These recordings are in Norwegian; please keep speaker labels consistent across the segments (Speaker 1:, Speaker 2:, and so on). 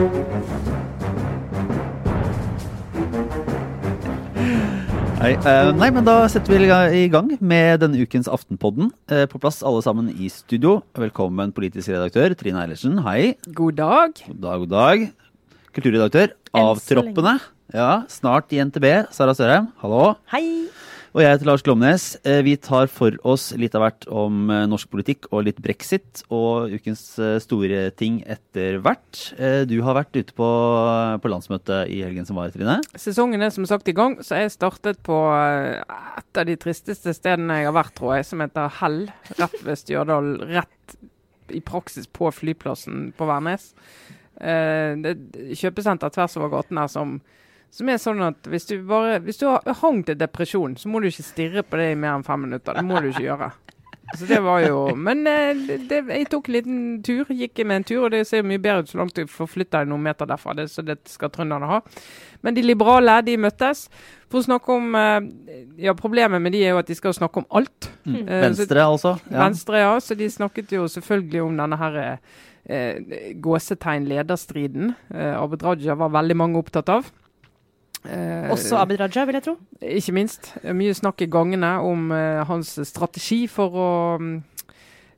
Speaker 1: Nei, eh, nei, men da setter vi i gang med denne ukens Aftenpodden. Eh, på plass alle sammen i studio. Velkommen politisk redaktør Trine Eilertsen, hei.
Speaker 2: God dag.
Speaker 1: God dag, god dag. Kulturredaktør Avtroppene. Ja, snart i NTB. Sara Sørheim, hallo.
Speaker 3: Hei.
Speaker 1: Og jeg heter Lars Glomnes. Eh, vi tar for oss litt av hvert om eh, norsk politikk og litt brexit og ukens eh, store ting etter hvert. Du har vært ute på, på landsmøtet i helgen som var, Trine?
Speaker 2: Sesongen er som sagt i gang, så jeg startet på et av de tristeste stedene jeg har vært, tror jeg, som heter Hell. Rett ved Stjørdal. Rett i praksis på flyplassen på Værnes. Det er kjøpesenter tvers over gaten her som som er sånn at hvis du bare Hvis du har hang til depresjon, så må du ikke stirre på det i mer enn fem minutter. Det må du ikke gjøre. Så det var jo Men eh, det, jeg tok en liten tur. Gikk med en tur, og det ser mye bedre ut så langt du forflytter deg noen meter derfra. Det, så det skal trønderne ha. Men de liberale de møttes for å snakke om eh, Ja, problemet med de er jo at de skal snakke om alt.
Speaker 1: Mm. Eh, venstre, altså?
Speaker 2: Ja. Venstre, ja. Så de snakket jo selvfølgelig om denne her eh, gåsetegn lederstriden. Eh, Abid Raja var veldig mange opptatt av.
Speaker 3: Eh, Også Abid Raja, vil jeg tro.
Speaker 2: Ikke minst. Mye snakk i gangene om eh, hans strategi for å mm,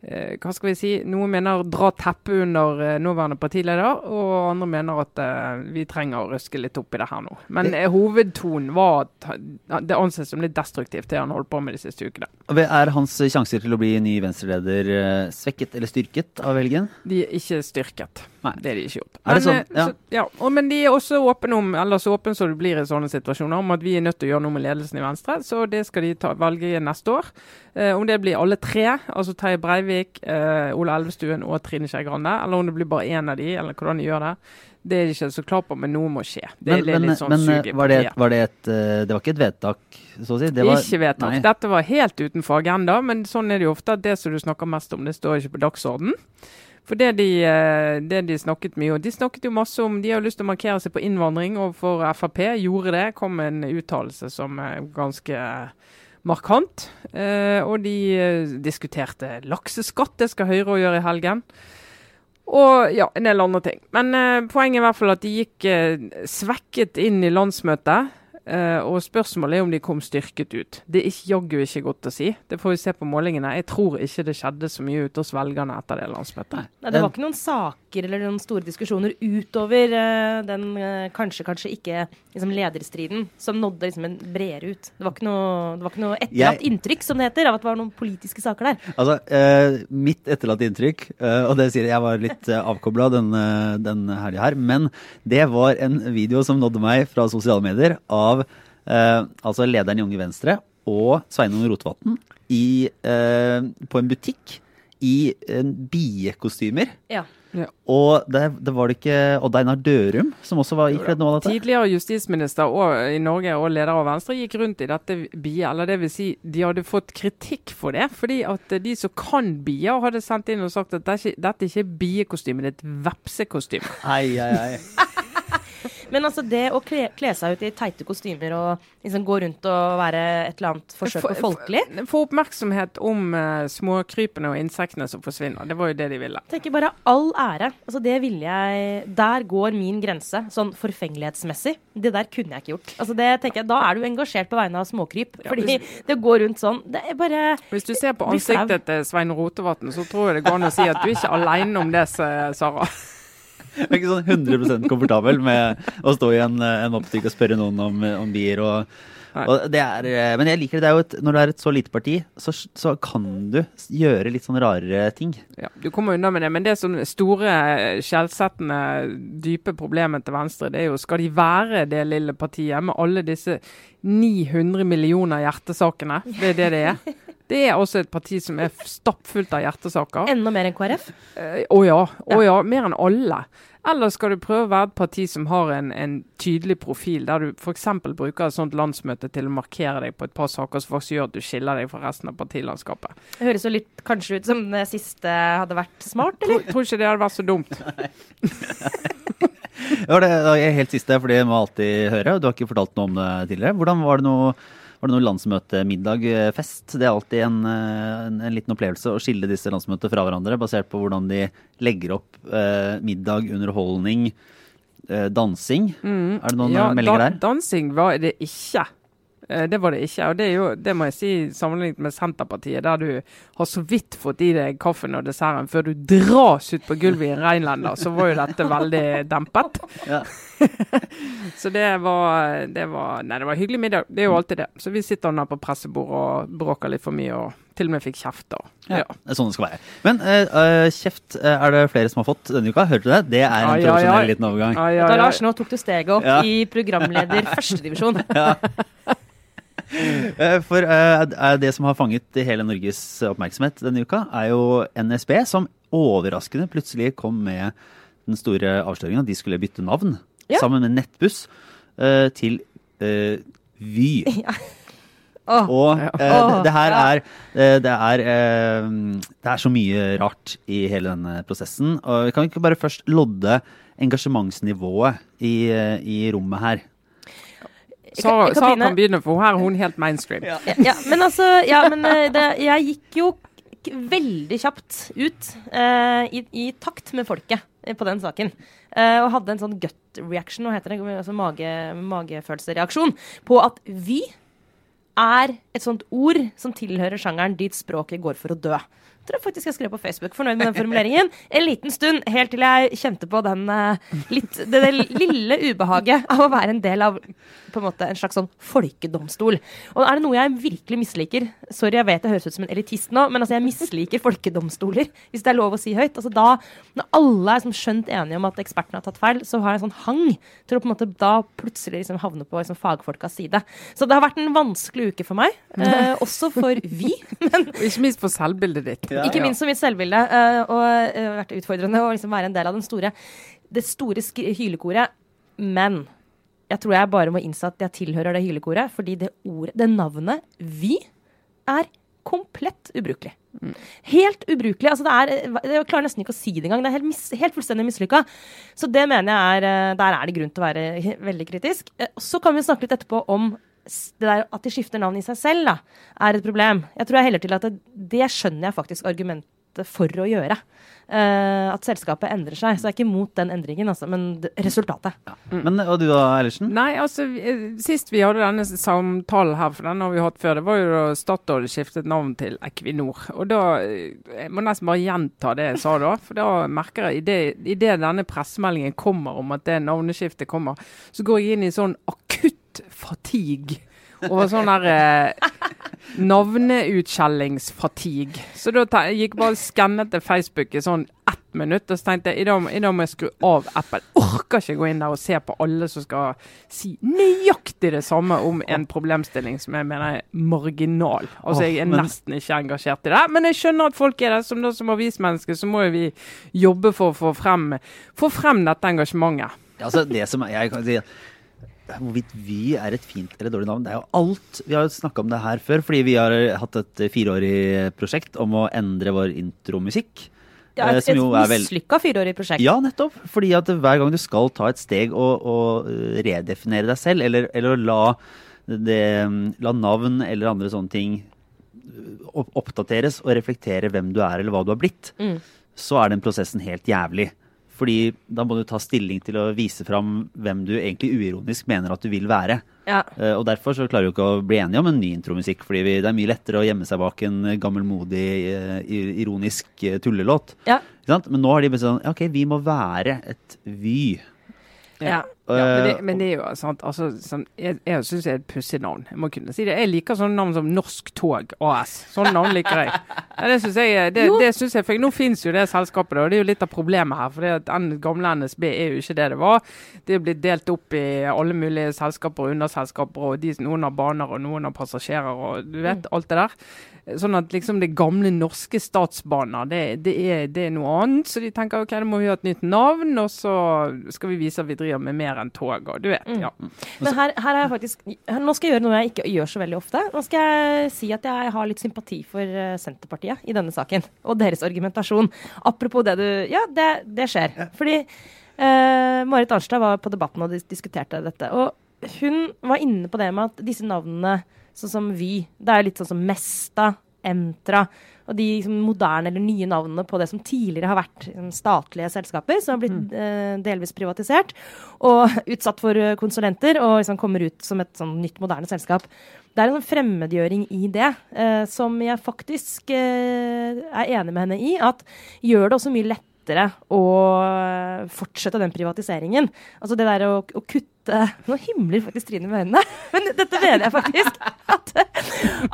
Speaker 2: eh, hva skal vi si, Noen mener dra teppet under eh, nåværende partileder, og andre mener at eh, vi trenger å røske litt opp i det her nå. Men hovedtonen var at det anses som litt destruktivt, det han holdt på med de siste ukene.
Speaker 1: Er hans sjanser til å bli ny venstreleder svekket eller styrket av velgen?
Speaker 2: De er ikke styrket. Nei. Det er de ikke gjort.
Speaker 1: Men, er det sånn?
Speaker 2: Eh, ja. Så, ja. Og, men de er også åpne om, eller så åpne som det blir i sånne situasjoner, om at vi er nødt til å gjøre noe med ledelsen i Venstre. Så det skal de ta, velge neste år. Eh, om det blir alle tre, altså Terje Breivik, eh, Ola Elvestuen og Trine Skei Grande, eller om det blir bare én av de, eller hvordan de gjør det. Det er de ikke så klar på, men noe må skje. Det,
Speaker 1: men, er litt sånn men, eh, var, det, var det, et, eh, det var ikke et vedtak, så å si?
Speaker 2: Det var, ikke vedtak. Nei. Dette var helt utenfor agenda, men sånn er det jo ofte. at Det som du snakker mest om, det står ikke på dagsorden. For det de, eh, det de, snakket mye om De snakket jo masse om De har lyst til å markere seg på innvandring overfor Frp. Gjorde det. Kom en uttalelse som er ganske markant. Eh, og de eh, diskuterte lakseskatt. Det skal Høyre gjøre i helgen. Og ja, en del andre ting. Men eh, poenget er i hvert fall at de gikk eh, svekket inn i landsmøtet. Uh, og spørsmålet er om de kom styrket ut. Det er jaggu ikke godt å si. Det får vi se på målingene. Jeg tror ikke det skjedde så mye ute hos velgerne etter det landsmøtet.
Speaker 3: Nei, det var ikke noen saker eller noen store diskusjoner utover uh, den uh, kanskje, kanskje ikke liksom, lederstriden som nådde liksom en bredere ut. Det var ikke noe, var ikke noe etterlatt jeg... inntrykk, som det heter, av at det var noen politiske saker der.
Speaker 1: Altså, mitt etterlatte inntrykk, og det sier jeg var litt uh, avkobla den, den helga her, men det var en video som nådde meg fra sosiale medier av av eh, altså lederen i Unge Venstre og Sveinung Rotevatn eh, på en butikk i eh, biekostymer.
Speaker 3: Ja.
Speaker 1: Ja. Og det, det, var det ikke Odd Einar Dørum som også var ikledd noe av dette?
Speaker 2: Tidligere justisminister og, i Norge og leder av Venstre gikk rundt i dette bie, eller det vil si de hadde fått kritikk for det. Fordi at de som kan bier, hadde sendt inn og sagt at dette, dette er ikke biekostyme, det er et vepsekostyme.
Speaker 1: Ei, ei, ai.
Speaker 3: Men altså det å kle, kle, seg ut i teite kostymer og liksom gå rundt og være et eller annet forsøk på folkelig
Speaker 2: Få oppmerksomhet om uh, småkrypene og insektene som forsvinner. Det var jo det de ville.
Speaker 3: Tenker bare all ære. Altså det ville jeg Der går min grense, sånn forfengelighetsmessig. Det der kunne jeg ikke gjort. Altså det tenker jeg, Da er du engasjert på vegne av småkryp. Fordi det går rundt sånn Det er bare
Speaker 2: Hvis du ser på ansiktet til Svein Rotevatn, så tror jeg det går an å si at du er ikke aleine om det, Sara.
Speaker 1: Jeg er ikke sånn 100% komfortabel med å stå i en, en oppstikk og spørre noen om, om bier. og, og det er, eh, men jeg liker det. det er jo et, når du er et så lite parti, så, så, kan du gjøre litt sånn rarere ting.
Speaker 2: Ja, Du kommer unna med det, men det som store, skjellsettende, dype problemet til Venstre, det er jo skal de være det lille partiet med alle disse 900 millioner hjertesakene? Det er det det er. Det er også et parti som er stappfullt av hjertesaker.
Speaker 3: Enda mer enn KrF?
Speaker 2: Å uh, oh ja. Oh ja. Mer enn alle. Eller skal du prøve å være et parti som har en, en tydelig profil, der du f.eks. bruker et sånt landsmøte til å markere deg på et par saker som faktisk gjør at du skiller deg fra resten av partilandskapet?
Speaker 3: Det høres jo litt kanskje ut som det siste hadde vært smart,
Speaker 2: eller? Tror, tror ikke det hadde vært så dumt.
Speaker 1: ja, det er helt siste, for det må alltid høre. Du har ikke fortalt noe om det tidligere. Hvordan var det noe var det noe landsmøtemiddag, eh, fest? Det er alltid en, eh, en, en, liten opplevelse å skille disse landsmøtene fra hverandre, basert på hvordan de legger opp eh, middag, underholdning, eh, dansing. Er det noen
Speaker 2: Ja,
Speaker 1: eh, meldinger der?
Speaker 2: Dansing var det ikke. Det var det ikke. Og det er jo, det må jeg si, sammenlignet med Senterpartiet, der du har så vidt fått i deg kaffen og desserten før du dras ut på gulvet i en reinlender, så var jo dette veldig dempet.
Speaker 1: Ja.
Speaker 2: Så det var, det var Nei, det var hyggelig middag. Det er jo alltid det. Så vi sitter nå på pressebord og bråker litt for mye, og til og med fikk kjeft. Og,
Speaker 1: Ja,
Speaker 2: Ja.
Speaker 1: det er sånn det skal være. Men eh, kjeft eh, er det flere som har fått denne uka. Hørte du det? Det er en
Speaker 2: Ai, ai,
Speaker 1: tradisjonell
Speaker 2: ai.
Speaker 1: liten overgang.
Speaker 2: Ai, ai,
Speaker 3: Da. Lars, nå tok du steget opp
Speaker 1: Ja.
Speaker 3: i programleder førstedivisjon.
Speaker 1: ja. For eh, det som har fanget hele Norges oppmerksomhet denne uka, er jo NSB, som overraskende plutselig kom med den store avsløringen at de skulle bytte navn,
Speaker 3: Ja.
Speaker 1: sammen med Nettbuss, uh, til uh, Vy.
Speaker 3: Åh,
Speaker 1: Og
Speaker 2: Ja.
Speaker 1: eh, det, det her
Speaker 3: Ja.
Speaker 1: er eh, det er, eh, det er så mye rart i hele denne prosessen. Og vi kan ikke bare først lodde engasjementsnivået i, i rommet her.
Speaker 2: Sara,
Speaker 3: kan
Speaker 2: kan begynne, for her er hun helt mainstream.
Speaker 3: Ja, ja, men altså ja, men, det, Jeg gikk jo veldig kjapt ut eh, i, i takt med folket på den saken. Eh, og hadde en sånn gut reaction, hva heter det? Altså mage, magefølelsereaksjon, på at vi er et sånt ord som tilhører sjangeren dit språket går for å dø. Tror jeg faktisk jeg skrev på Facebook. Fornøyd med den formuleringen. En liten stund, helt til jeg kjente på den eh, litt, det, det lille ubehaget av å være en del av på en måte en slags sånn folkedomstol. Og er det noe jeg virkelig misliker Sorry, jeg vet jeg høres ut som en elitist nå, men altså jeg misliker folkedomstoler, hvis det er lov å si høyt. Altså da, Når alle er sånn skjønt enige om at ekspertene har tatt feil, så har jeg en sånn hang til å på en måte da plutselig liksom havne på liksom fagfolkas side. Så det har vært en vanskelig uke for meg. Eh, også for vi. Men
Speaker 2: ikke minst for selvbildet ditt.
Speaker 1: Ja.
Speaker 3: ikke minst som mitt selvbilde. eh, og uh, vært utfordrende å liksom være en del av den store, det store hylekoret. Men jeg tror jeg bare må innse at jeg tilhører det hylekoret, fordi det ordet, det navnet vi, er komplett ubrukelig. Helt ubrukelig. altså det er, eh, Jeg klarer nesten ikke å si det engang. Det er helt, mis, helt fullstendig mislykka. Så det mener jeg er eh, Der er det grunn til å være veldig kritisk. Eh, Så kan vi snakke litt etterpå om det der at de skifter navn i seg selv, da, er et problem. Jeg tror jeg heller til at det, det skjønner jeg faktisk argumentet for å gjøre. Uh, at selskapet endrer seg. Så jeg er ikke imot den endringen, altså, men resultatet.
Speaker 1: Men, og du da, Eilertsen?
Speaker 2: Nei, altså, vi- Sist vi hadde denne samtalen her, for den har vi hatt før, det var jo da Statoil skiftet navn til Equinor. Og da eh, Jeg må nesten bare gjenta det jeg sa da. For da merker jeg, idet det denne pressemeldingen kommer om at det navneskiftet kommer, så går jeg inn i sånn akutt fatigue. Over sånn der eh, navneutskjellingsfatigue. Så da ta, jeg gikk bare og skannet til Facebook i sånn ett minutt, og så tenkte jeg i dag, i dag må jeg skru av appen. Orker ikke gå inn der og se på alle som skal si nøyaktig det samme om en problemstilling som jeg mener er marginal. Altså, jeg er nesten ikke engasjert i det. Men jeg skjønner at folk er det. Som, da, som avismenneske så må jo vi jobbe for å få frem, få frem dette engasjementet.
Speaker 1: Ja, Altså, det som jeg kan si Hvorvidt Vy er et fint eller dårlig navn, det er jo alt. Vi har jo snakka om det her før, fordi vi har hatt et fireårig prosjekt om å endre vår intromusikk.
Speaker 3: Ja,
Speaker 1: eh,
Speaker 3: et
Speaker 1: som
Speaker 3: et mislykka fireårig prosjekt.
Speaker 1: Ja, nettopp. Fordi at hver gang du skal ta et steg og, og eh, redefinere deg selv, eller, eller la, det, la navn eller andre sånne ting eh, oppdateres og reflektere hvem du er eller hva du har blitt,
Speaker 3: Mm.
Speaker 1: så er den prosessen helt jævlig. Fordi da må du ta stilling til å vise fram hvem du egentlig uironisk mener at du vil være.
Speaker 3: Ja.
Speaker 1: Uh, Og derfor så klarer du ikke å bli enige om en ny intromusikk, fordi vi, det er mye lettere å gjemme seg bak en gammelmodig, uh, ironisk uh, tullelåt.
Speaker 3: Ja.
Speaker 1: Men nå har de bestemt ok, vi må være et Vy.
Speaker 3: Ja.
Speaker 2: Ja, men, det,
Speaker 1: Eh,
Speaker 2: men det er jo sant, altså, sånn, Jeg, jeg syns det er et pussig navn. Jeg må kunne si det. Jeg liker sånne navn som Norsk Tog AS. Sånne navn liker jeg. Ja, det syns jeg, det, det synes jeg for Nå fins jo det selskapet, og det er jo litt av problemet her. For det den gamle NSB er jo ikke det det var. Det er blitt delt opp i alle mulige selskaper og underselskaper, og de, noen har baner og noen har passasjerer og du vet, alt det der. Sånn at liksom det gamle norske statsbaner, det, det, er, det er noe annet. Så de tenker ok, da må vi ha et nytt navn, og så skal vi vise at vi driver med mer enn tog. Og du vet,
Speaker 3: Mm.
Speaker 2: ja.
Speaker 3: Men her, her er jeg faktisk Nå skal jeg gjøre noe jeg ikke gjør så veldig ofte. Nå skal jeg si at jeg har litt sympati for eh, Senterpartiet i denne saken. Og deres argumentasjon. Apropos det du Ja, det, det skjer. Fordi eh, Marit Arnstad var på Debatten og dis diskuterte dette. Og hun var inne på det med at disse navnene, sånn som Vy Det er litt sånn som Mesta, Entra og de liksom, moderne eller nye navnene på det som tidligere har vært liksom, statlige selskaper, som har blitt mm. eh, delvis privatisert og utsatt for eh, konsulenter, og liksom kommer ut som et sånn nytt, moderne selskap. Det er en sånn fremmedgjøring i det, eh, som jeg faktisk eh, er enig med henne i. At gjør det også mye lettere å fortsette den privatiseringen. Altså det der å, å kutte Nå himler faktisk Trine med øynene, men dette mener jeg faktisk. At,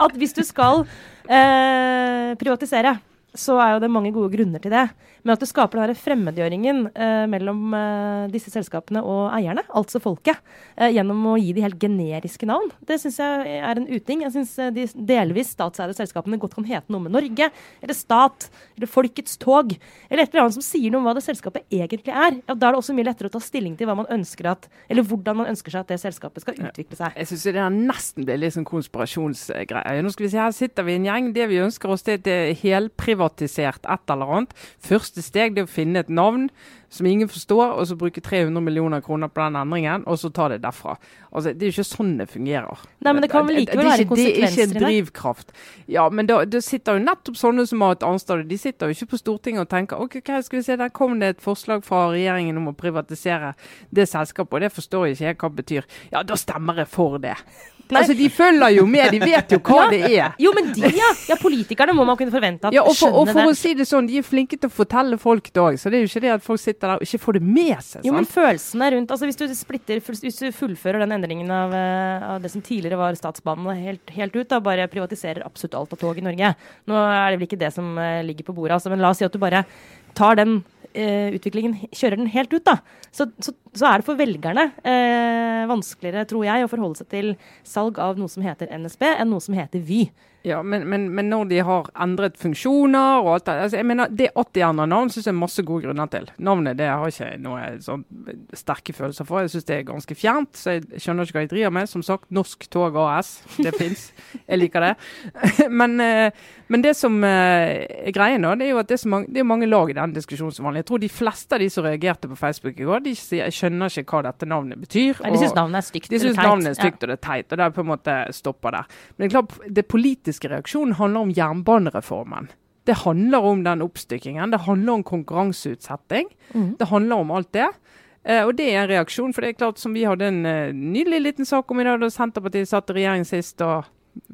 Speaker 3: at hvis du skal eh, privatisere, så er jo det mange gode grunner til det. Men at det skaper den fremmedgjøringen eh, mellom eh, disse selskapene og eierne, altså folket, eh, gjennom å gi de helt generiske navn, det syns jeg er en uting. Jeg syns eh, de delvis statseide selskapene godt kan hete noe med Norge, eller Stat, eller Folkets Tog, eller et eller annet som sier noe om hva det selskapet egentlig er. Ja, da er det også mye lettere å ta stilling til hva man ønsker at, eller hvordan man ønsker seg at det selskapet skal utvikle seg.
Speaker 2: Jeg syns det er nesten blir litt sånn konspirasjonsgreie. Nå skal vi se, her sitter vi en gjeng. Det vi ønsker oss, det er helprivatisert et eller annet. Først Første steg er å finne et navn som ingen forstår, og så bruke 300 millioner kroner på den endringen, og så ta det derfra. Altså, Det er jo ikke sånn det fungerer.
Speaker 3: Nei, men Det kan vel likevel være konsekvenser
Speaker 2: i det? Det er ikke en drivkraft. Ja, men da, det sitter jo nettopp sånne som har et Arnstad. De sitter jo ikke på Stortinget og tenker ok, hva skal vi se, der kom det et forslag fra regjeringen om å privatisere det selskapet, og det forstår jeg ikke hva det betyr. Ja, da stemmer jeg for det. Altså, De følger jo med, de vet jo hva ja. det er.
Speaker 3: Jo, men de, ja. ja. Politikerne må man kunne forvente at
Speaker 2: ja, og for, og for å si det sånn, De er flinke til å fortelle folk det òg, så det er jo ikke det at folk sitter der og ikke får det med seg. Sant?
Speaker 3: Jo, men følelsene rundt altså Hvis du splitter, hvis du fullfører den endringen av, eh, av det som tidligere var statsbanene helt, helt, ut, da bare privatiserer absolutt alt av tog i Norge Nå er det vel ikke det som uh, ligger på bordet, altså, men la oss si at du bare tar den utviklingen, kjører den helt ut, da. Så, så, så er det for velgerne uh, vanskeligere, tror jeg, å forholde seg til salg av noe som heter NSB, enn noe som heter Vy.
Speaker 2: Ja, men, men, men, når de har endret funksjoner og alt det altså, jeg mener, Det at de endrer navn, syns jeg er masse gode grunner til. Navnet det har ikke noe sånn sterke følelser for. Jeg syns det er ganske fjernt, så jeg skjønner ikke hva jeg driver med. Som sagt, Norsk Tog AS. Det fins. Jeg liker det. men, eh, men, det som eh, er greien, nå, det er jo at det er, mange, det er mange lag i den diskusjonen som vanlig. Jeg tror de fleste av de som reagerte på Facebook i går, de sier skjønner ikke hva dette navnet betyr.
Speaker 3: Nei, de syns navnet er stygt
Speaker 2: de synes navnet er stygt og det er teit. Og det er på en måte stopper der. Men det er klart, det politiske politiske reaksjonen handler om jernbanereformen. Det handler om den oppstykkingen. Det handler om konkurranseutsetting. Mm. Det handler om alt det. Eh, og det er en reaksjon. For det er klart, som vi hadde en uh, nylig liten sak om i dag, da Senterpartiet satt i regjering sist og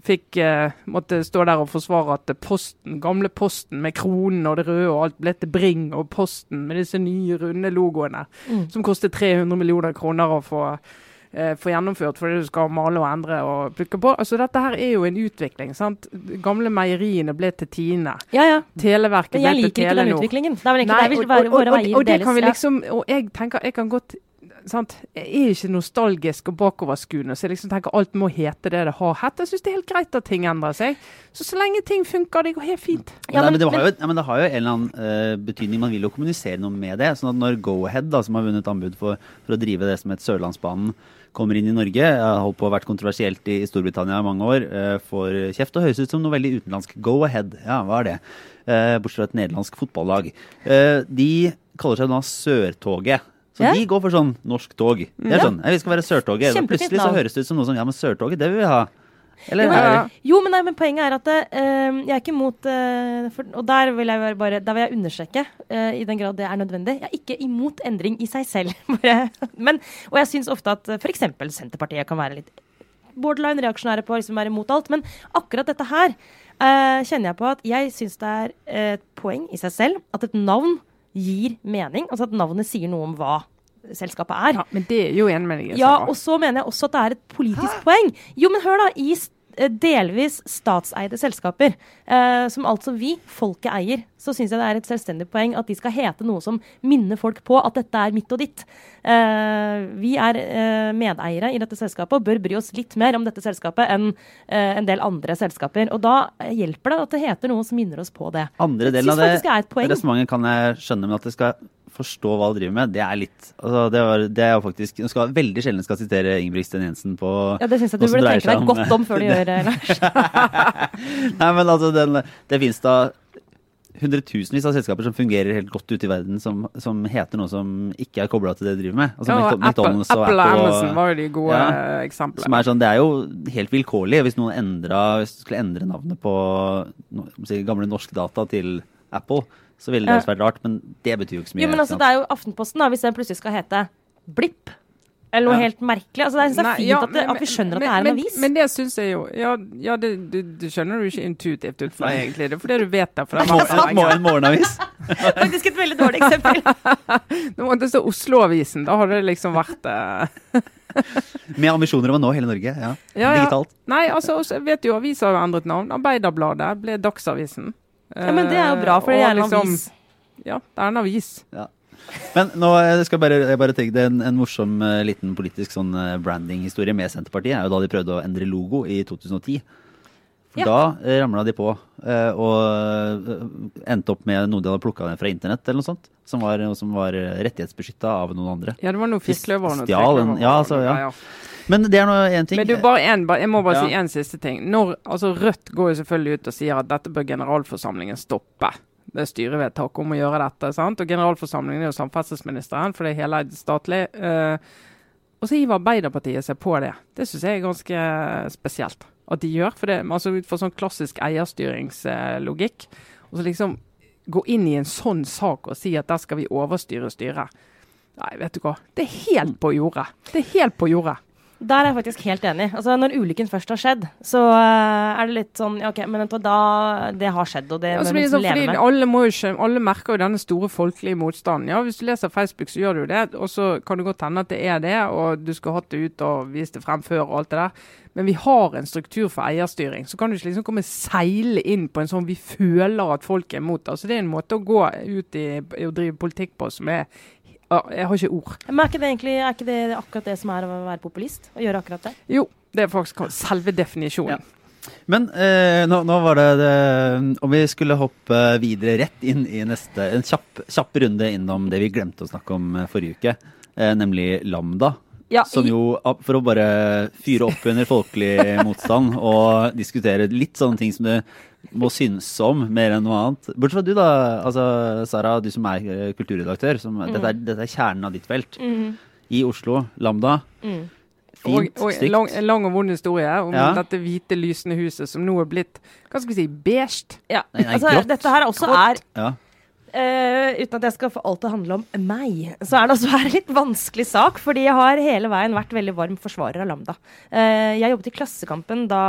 Speaker 2: fikk uh, måtte stå der og forsvare at posten, gamle Posten med kronen og det røde og alt ble til Bring og Posten med disse nye, runde logoene, mm. som kostet 300 millioner kroner å få eh, få gjennomført fordi du skal male og endre og plukke på. Altså Dette her er jo en utvikling. sant? Gamle meieriene ble til Tine.
Speaker 3: Ja, ja.
Speaker 2: Televerket ble til Telenor.
Speaker 3: Jeg liker ikke den utviklingen. Det er vel ikke Nei, og, og, og, og,
Speaker 2: og det kan vi liksom, og jeg tenker jeg kan godt sant? Jeg er ikke nostalgisk og bakoverskuende, så jeg liksom tenker alt må hete det det har hett. Jeg syns det er helt greit at ting endrer seg. Så så lenge ting funker, det går helt fint.
Speaker 1: Ja, men, men, det, jo, ja, men det, har jo en eller annen uh, betydning. Man vil jo kommunisere noe med det. sånn at når Go-Ahead, som har vunnet anbud for, for å drive det som heter Sørlandsbanen, kommer inn i Norge. Jeg har holdt på å vært kontroversielt i, Storbritannia i mange år. Uh, får kjeft og høres ut som noe veldig utenlandsk. Go ahead. Ja, hva er det? Uh, bortsett fra et nederlandsk fotballag. De kaller seg nå Sørtoget. Så ja. de går for sånn norsk tog. Det er sånn, Vi skal være Sørtoget. Plutselig så høres det ut som noe som Ja, men Sørtoget, det vil vi ha.
Speaker 3: Eller, jo, men, jo, men, nei, men poenget er at uh, jeg er ikke imot uh, for, Og der vil jeg bare Der vil jeg understreke, uh, i den grad det er nødvendig. Jeg er ikke imot endring i seg selv. men, og jeg syns ofte at f.eks. Senterpartiet kan være litt borderline reaksjonære på å liksom være imot alt. Men akkurat dette her kjenner jeg på at jeg syns det er et poeng i seg selv at et navn gir mening. Altså at navnet sier noe om hva selskapet er.
Speaker 2: Ja, Men det er jo en mening.
Speaker 3: Ja, og så mener jeg også at det er et politisk Hæ? poeng. Jo, men hør da, i Eh, delvis statseide selskaper, eh, som altså vi, folket, eier, så syns jeg det er et selvstendig poeng at de skal hete noe som minner folk på at dette er mitt og ditt. Eh, vi er eh, medeiere i dette selskapet og bør bry oss litt mer om dette selskapet enn eh, en del andre selskaper. Og da hjelper det at det heter noe som minner oss på det.
Speaker 1: Andre delen av det resonnementet kan jeg skjønne, men at det skal forstå hva du driver med, det er litt altså, det, er, det, er faktisk Du skal veldig sjelden skal sitere Ingebrigtsen Jensen på
Speaker 3: Ja, det syns jeg du burde tenke deg godt om før du gjør det, Lars.
Speaker 1: Nei, men altså, den, det fins da hundretusenvis av selskaper som fungerer helt godt ute i verden, som, som heter noe som ikke er kobla til det de driver med. Altså
Speaker 2: Ja, Apple,
Speaker 1: og
Speaker 2: Apple og Amazon var jo de gode
Speaker 1: Ja.
Speaker 2: eksemplene.
Speaker 1: Som er sånn, Det er jo helt vilkårlig. Hvis noen endra, hvis skulle endre navnet på gamle norske Data til Apple, så ville det også vært rart. Men det betyr jo ikke så mye.
Speaker 3: Jo, men altså, det er jo Aftenposten, da, hvis den plutselig skal hete Blipp. Eller noe
Speaker 1: Ja.
Speaker 3: helt merkelig. Altså, det er, jeg synes det er
Speaker 2: Nei,
Speaker 3: fint
Speaker 2: ja,
Speaker 3: at, det, at vi skjønner at det er en avis.
Speaker 2: Men det syns jeg jo Ja, ja det, det, det skjønner du ikke intuitivt ut fra, egentlig. Det er fordi du vet det. Det så
Speaker 1: en, morgenavis.
Speaker 3: Faktisk et veldig dårlig eksempel.
Speaker 2: Det måtte stå Oslo-avisen. Da hadde det liksom vært uh...
Speaker 1: Med ambisjoner om å nå hele Norge. Ja.
Speaker 2: Ja, ja.
Speaker 1: Digitalt.
Speaker 2: Nei, altså, også, vet du, aviser har jo endret navn. Arbeiderbladet ble Dagsavisen.
Speaker 3: Ja, men det er jo bra, for det
Speaker 2: Eh,
Speaker 3: er en
Speaker 2: liksom-
Speaker 3: avis.
Speaker 2: Ja, det er en avis.
Speaker 1: Men nå jeg skal jeg bare, jeg bare tenke det en, en morsom eh, liten politisk sånn eh, branding-historie med Senterpartiet. er jo da de prøvde å endre logo i 2010. For
Speaker 3: Ja.
Speaker 1: Da eh, ramla de på eh, og eh, endte opp med noe de hadde plukka ned fra internett eller noe sånt. Som var, som var rettighetsbeskytta av noen andre.
Speaker 2: Ja, det var noe fiskløver og noe
Speaker 1: Stjal ja, altså, ja. Men det er nå én ting.
Speaker 2: Men du, bare en, jeg må bare si en siste ting. Når, altså Rødt går jo selvfølgelig ut og sier at dette bør generalforsamlingen stoppe. Det er styrevedtak om å gjøre dette. sant? Og generalforsamlingen er jo samferdselsministeren, for det er heleid statlig. Eh, og så hiver Arbeiderpartiet seg på det. Det syns jeg er ganske spesielt at de gjør. For det, altså ut fra sånn klassisk eierstyringslogikk. Og så liksom gå inn i en sånn sak og si at der skal vi overstyre styret. Nei, vet du hva. Det er helt på jordet. Det er helt på jordet.
Speaker 3: Der er jeg faktisk helt enig. Altså, når ulykken først har skjedd, så uh, er det litt sånn ja, OK, men da Det har skjedd, og det
Speaker 2: Ja,
Speaker 3: må vi liksom
Speaker 2: sånn,
Speaker 3: leve med.
Speaker 2: alle, jo alle merker jo denne store folkelige motstanden. Ja, Hvis du leser Facebook, så gjør du det. Og så kan det godt hende at det er det, og du skulle hatt det ut og vist det frem før og alt det der. Men vi har en struktur for eierstyring. Så kan du ikke liksom komme seile inn på en sånn vi føler at folk er imot. Altså Det er en måte å gå ut i, å drive politikk på som er Jeg har ikke ord.
Speaker 3: Men er ikke det egentlig er ikke det akkurat det som er å være populist? Å gjøre akkurat det?
Speaker 2: Jo, det er faktisk selve definisjonen.
Speaker 1: Men eh, nå, nå var det, det Om vi skulle hoppe videre rett inn i neste En kjapp, kjapp runde innom det vi glemte å snakke om eh, forrige uke, eh, nemlig Lambda.
Speaker 3: Ja,
Speaker 1: Som jo, for å bare fyre opp under folkelig motstand og diskutere litt sånne ting som du må synes om mer enn noe annet. Bortsett fra du da, altså Sara, du som er eh, kulturredaktør. Som, dette, er, dette er kjernen av ditt felt.
Speaker 3: Mm.
Speaker 1: I Oslo, Lambda.
Speaker 3: Mm.
Speaker 2: Og,
Speaker 1: Fint,
Speaker 2: og en
Speaker 1: stygt.
Speaker 2: lang, lang og vond historie om
Speaker 1: Ja.
Speaker 2: dette hvite, lysende huset som nå er blitt hva skal vi si, beige.
Speaker 3: Ja.
Speaker 1: Nei, nei,
Speaker 3: altså, dette her også
Speaker 2: Grått.
Speaker 3: er
Speaker 1: Ja.
Speaker 3: Eh, uten at jeg skal få alt til å handle om meg, så er det her en litt vanskelig sak. Fordi jeg har hele veien vært veldig varm forsvarer av Lambda. Uh, jeg jobbet i Klassekampen da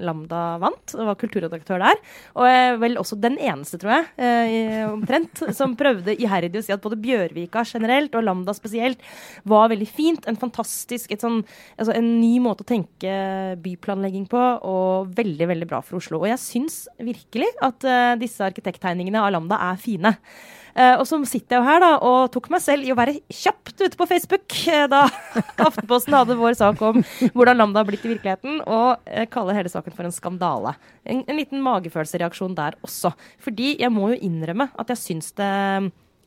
Speaker 3: Lambda vant, og var kulturredaktør der. Og jeg vel også den eneste, tror jeg, uh, omtrent, som prøvde iherdig å si at både Bjørvika generelt og Lambda spesielt var veldig fint. En fantastisk, sånn, altså en ny måte å tenke byplanlegging på, og veldig, veldig bra for Oslo. Og jeg syns virkelig at disse arkitekttegningene av Lambda er fine. Eh, og så sitter jeg jo her da, og tok meg selv i å være kjapt ute på Facebook eh, da Aftenposten hadde vår sak om hvordan Lambda har blitt i virkeligheten, og uh, kaller hele saken for en skandale. En, en liten magefølelsereaksjon der også. Fordi jeg må jo innrømme at jeg syns det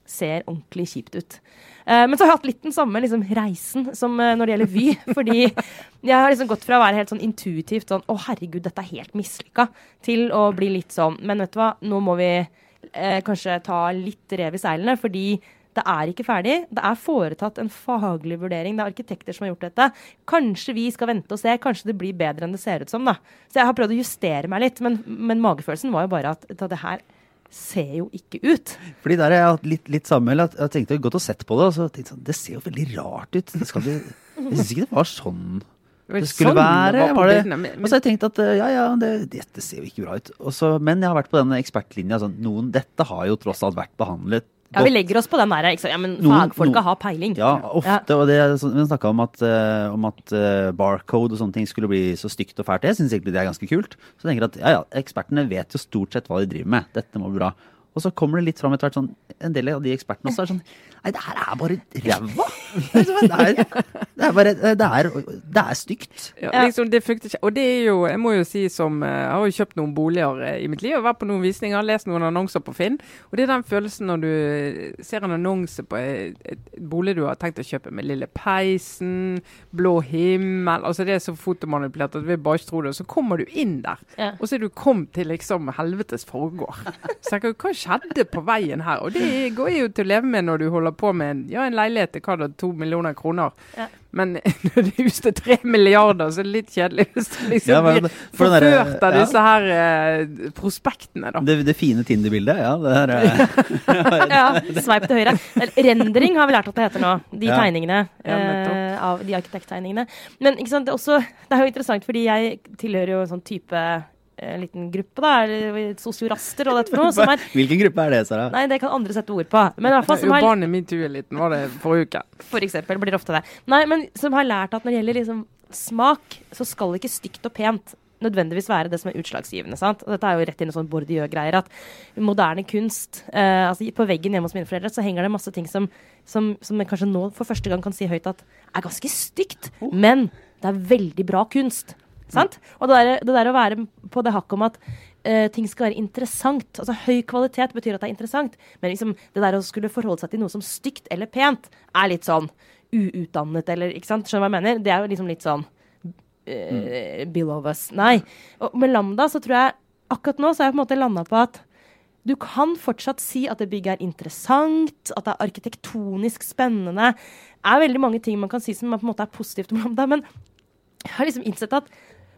Speaker 3: ser ordentlig kjipt ut. Uh, men så har jeg hatt litt den samme liksom, reisen som uh, når det gjelder Vy. Fordi jeg har liksom gått fra å være helt sånn intuitivt sånn Å, herregud, dette er helt mislykka, til å bli litt sånn Men vet du hva, nå må vi eh, kanskje ta litt rev i seilene, fordi det er ikke ferdig. Det er foretatt en faglig vurdering. Det er arkitekter som har gjort dette. Kanskje vi skal vente og se. Kanskje det blir bedre enn det ser ut som. da. Så jeg har prøvd å justere meg litt, men, men magefølelsen var jo bare at, at det her ser jo ikke ut.
Speaker 1: Fordi der har jeg hatt litt, litt samme, jeg, jeg tenkte godt å sett på det, og så tenkte jeg sånn, det ser jo veldig rart ut. Det skal vi, jeg syns ikke det var sånn det skulle
Speaker 2: sånn
Speaker 1: være.
Speaker 2: var
Speaker 1: Var det,
Speaker 2: men, men-
Speaker 1: og så har jeg tenkt at eh, ja, ja, det, dette ser jo ikke bra ut. Og så- men jeg har vært på den ekspertlinja. Sånn, noen, dette har jo tross alt vært behandlet
Speaker 3: Ja, Vi legger oss på den der. Ikke sant? Ja, men
Speaker 1: Noen-
Speaker 3: fagfolka
Speaker 1: noen-
Speaker 3: har peiling.
Speaker 1: Ja, ofte. Og det, så, vi snakka om at, eh, om at eh, barcode og sånne ting skulle bli så stygt og fælt. Jeg syns egentlig det er ganske kult. Så jeg tenker at ja, ja, ekspertene vet jo stort sett hva de driver med. Dette må bli bra. Og så kommer det litt fram etter hvert sånn En del av de ekspertene også er sånn Nei, det her er bare ræva! Det er, det er bare Det er, det er stygt.
Speaker 2: Ja, liksom det funker ikke. Og det er jo, jeg må jo si som eh, Jeg har jo kjøpt noen boliger eh, i mitt liv, og vært på noen visninger, lest noen annonser på Finn. Og det er den følelsen når du eh, ser en annonse på et, et, bolig du har tenkt å kjøpe med lille peisen, blå himmel altså Det er så fotomanipulert at du vil bare ikke tro det. Og Så kommer du inn der,
Speaker 3: Ja.
Speaker 2: og så er du kommet til liksom helvetes forgård. Så tenker du, hva skjedde på veien her? Og det går jo til å leve med når du holder på med en, ja, en leilighet til hva da, to millioner kroner.
Speaker 3: Ja.
Speaker 2: Men når det til tre milliarder, så er det litt kjedelig hvis du liksom
Speaker 1: Ja, men
Speaker 2: blir forført av
Speaker 1: ja.
Speaker 2: disse her eh, prospektene, da.
Speaker 1: Det, det fine Tinder-bildet, ja. Det er, eh,
Speaker 3: Ja, sveip til høyre. Rendring Rendering har vi lært at det heter nå. De
Speaker 1: Ja.
Speaker 3: tegningene. Eh, av de arkitekttegningene. Men ikke sant, det, er også, det er jo interessant, fordi jeg tilhører jo en sånn type en liten gruppe, da. Sosioraster og dette for noe. Som er
Speaker 1: Hvilken gruppe er det, Sara?
Speaker 3: Nei, det kan andre sette ord på. Men i hvert fall som har
Speaker 2: Urbane metoo-eliten var det forrige uke.
Speaker 3: For eksempel, blir ofte det. Nei, men som har lært at når det gjelder liksom smak, så skal det ikke stygt og pent nødvendigvis være det som er utslagsgivende. sant? Og dette er jo rett inn i sånn Bourdieu-greier. At moderne kunst eh, altså På veggen hjemme hos mine foreldre så henger det masse ting som, som, som jeg kanskje nå for første gang kan si høyt at er ganske stygt, men det er veldig bra kunst. Sant? Og det der, det der å være på det hakket om at uh, ting skal være interessant. Altså Høy kvalitet betyr at det er interessant, men liksom det der å skulle forholde seg til noe som stygt eller pent, er litt sånn uutdannet eller ikke sant? Skjønner du hva jeg mener? Det er jo liksom litt sånn uh, below us. Nei. Og med Lambda så tror jeg akkurat nå så har jeg på en måte landa på at du kan fortsatt si at det bygget er interessant, at det er arkitektonisk spennende. Det er veldig mange ting man kan si som på en måte er positivt om Lambda, men jeg har liksom innsett at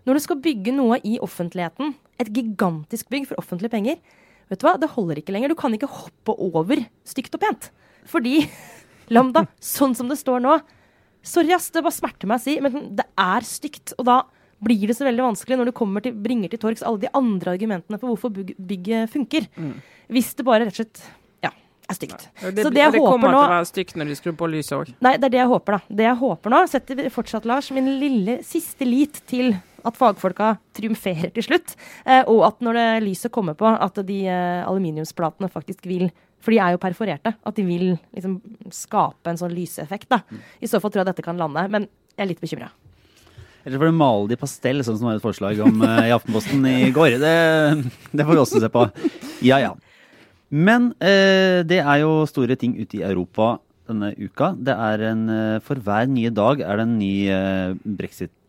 Speaker 3: når du skal bygge noe i offentligheten, et gigantisk bygg for offentlige penger, vet du hva, det holder ikke lenger. Du kan ikke hoppe over stygt og pent. Fordi Lambda, sånn som det står nå Sorry, ass, det bare smerter meg å si, men det er stygt. Og da blir det så veldig vanskelig når du til, bringer til torgs alle de andre argumentene for hvorfor bygg, bygget funker. Hvis det bare rett og slett ja, er stygt.
Speaker 2: Ja, Det,
Speaker 3: Så det jeg
Speaker 2: det
Speaker 3: håper
Speaker 2: kommer til å være stygt når de skrur på lyset òg.
Speaker 3: Nei, det er det jeg håper, da. Det jeg håper nå, setter vi fortsatt, Lars, min lille siste lit til at fagfolka triumferer til slutt. Eh, og at når det lyset kommer på, at de eh, aluminiumsplatene faktisk vil For de er jo perforerte. At de vil liksom skape en sånn lyseffekt, da. I så fall tror jeg dette kan lande. Men jeg er litt bekymra.
Speaker 1: Eller får du male det i pastell, sånn som var et forslag om eh, i Aftenposten i går. Det, det får vi også se på. Ja, ja. Men eh, det er jo store ting ute i Europa denne uka. Det er en, For hver nye dag er det en ny eh,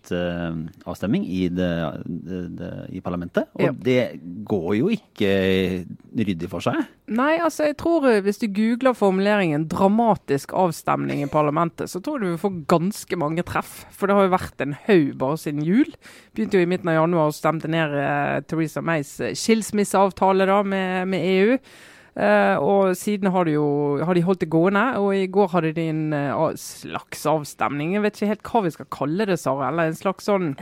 Speaker 1: brexit-avstemning i, det, det, det, i parlamentet. Og
Speaker 2: Ja.
Speaker 1: det går jo ikke ryddig for seg.
Speaker 2: Nei, altså jeg tror eh, hvis du googler formuleringen 'dramatisk avstemning i parlamentet', så tror jeg du vil få ganske mange treff. For det har jo vært en haug bare siden jul. Begynte jo i midten av januar og stemte ned eh, Theresa Mays eh, skilsmisseavtale da med, med EU. Eh, og siden har jo har de holdt det gående, og i går hadde de en eh, slags avstemning. Jeg vet ikke helt hva vi skal kalle det, Sara. Eller en slags sånn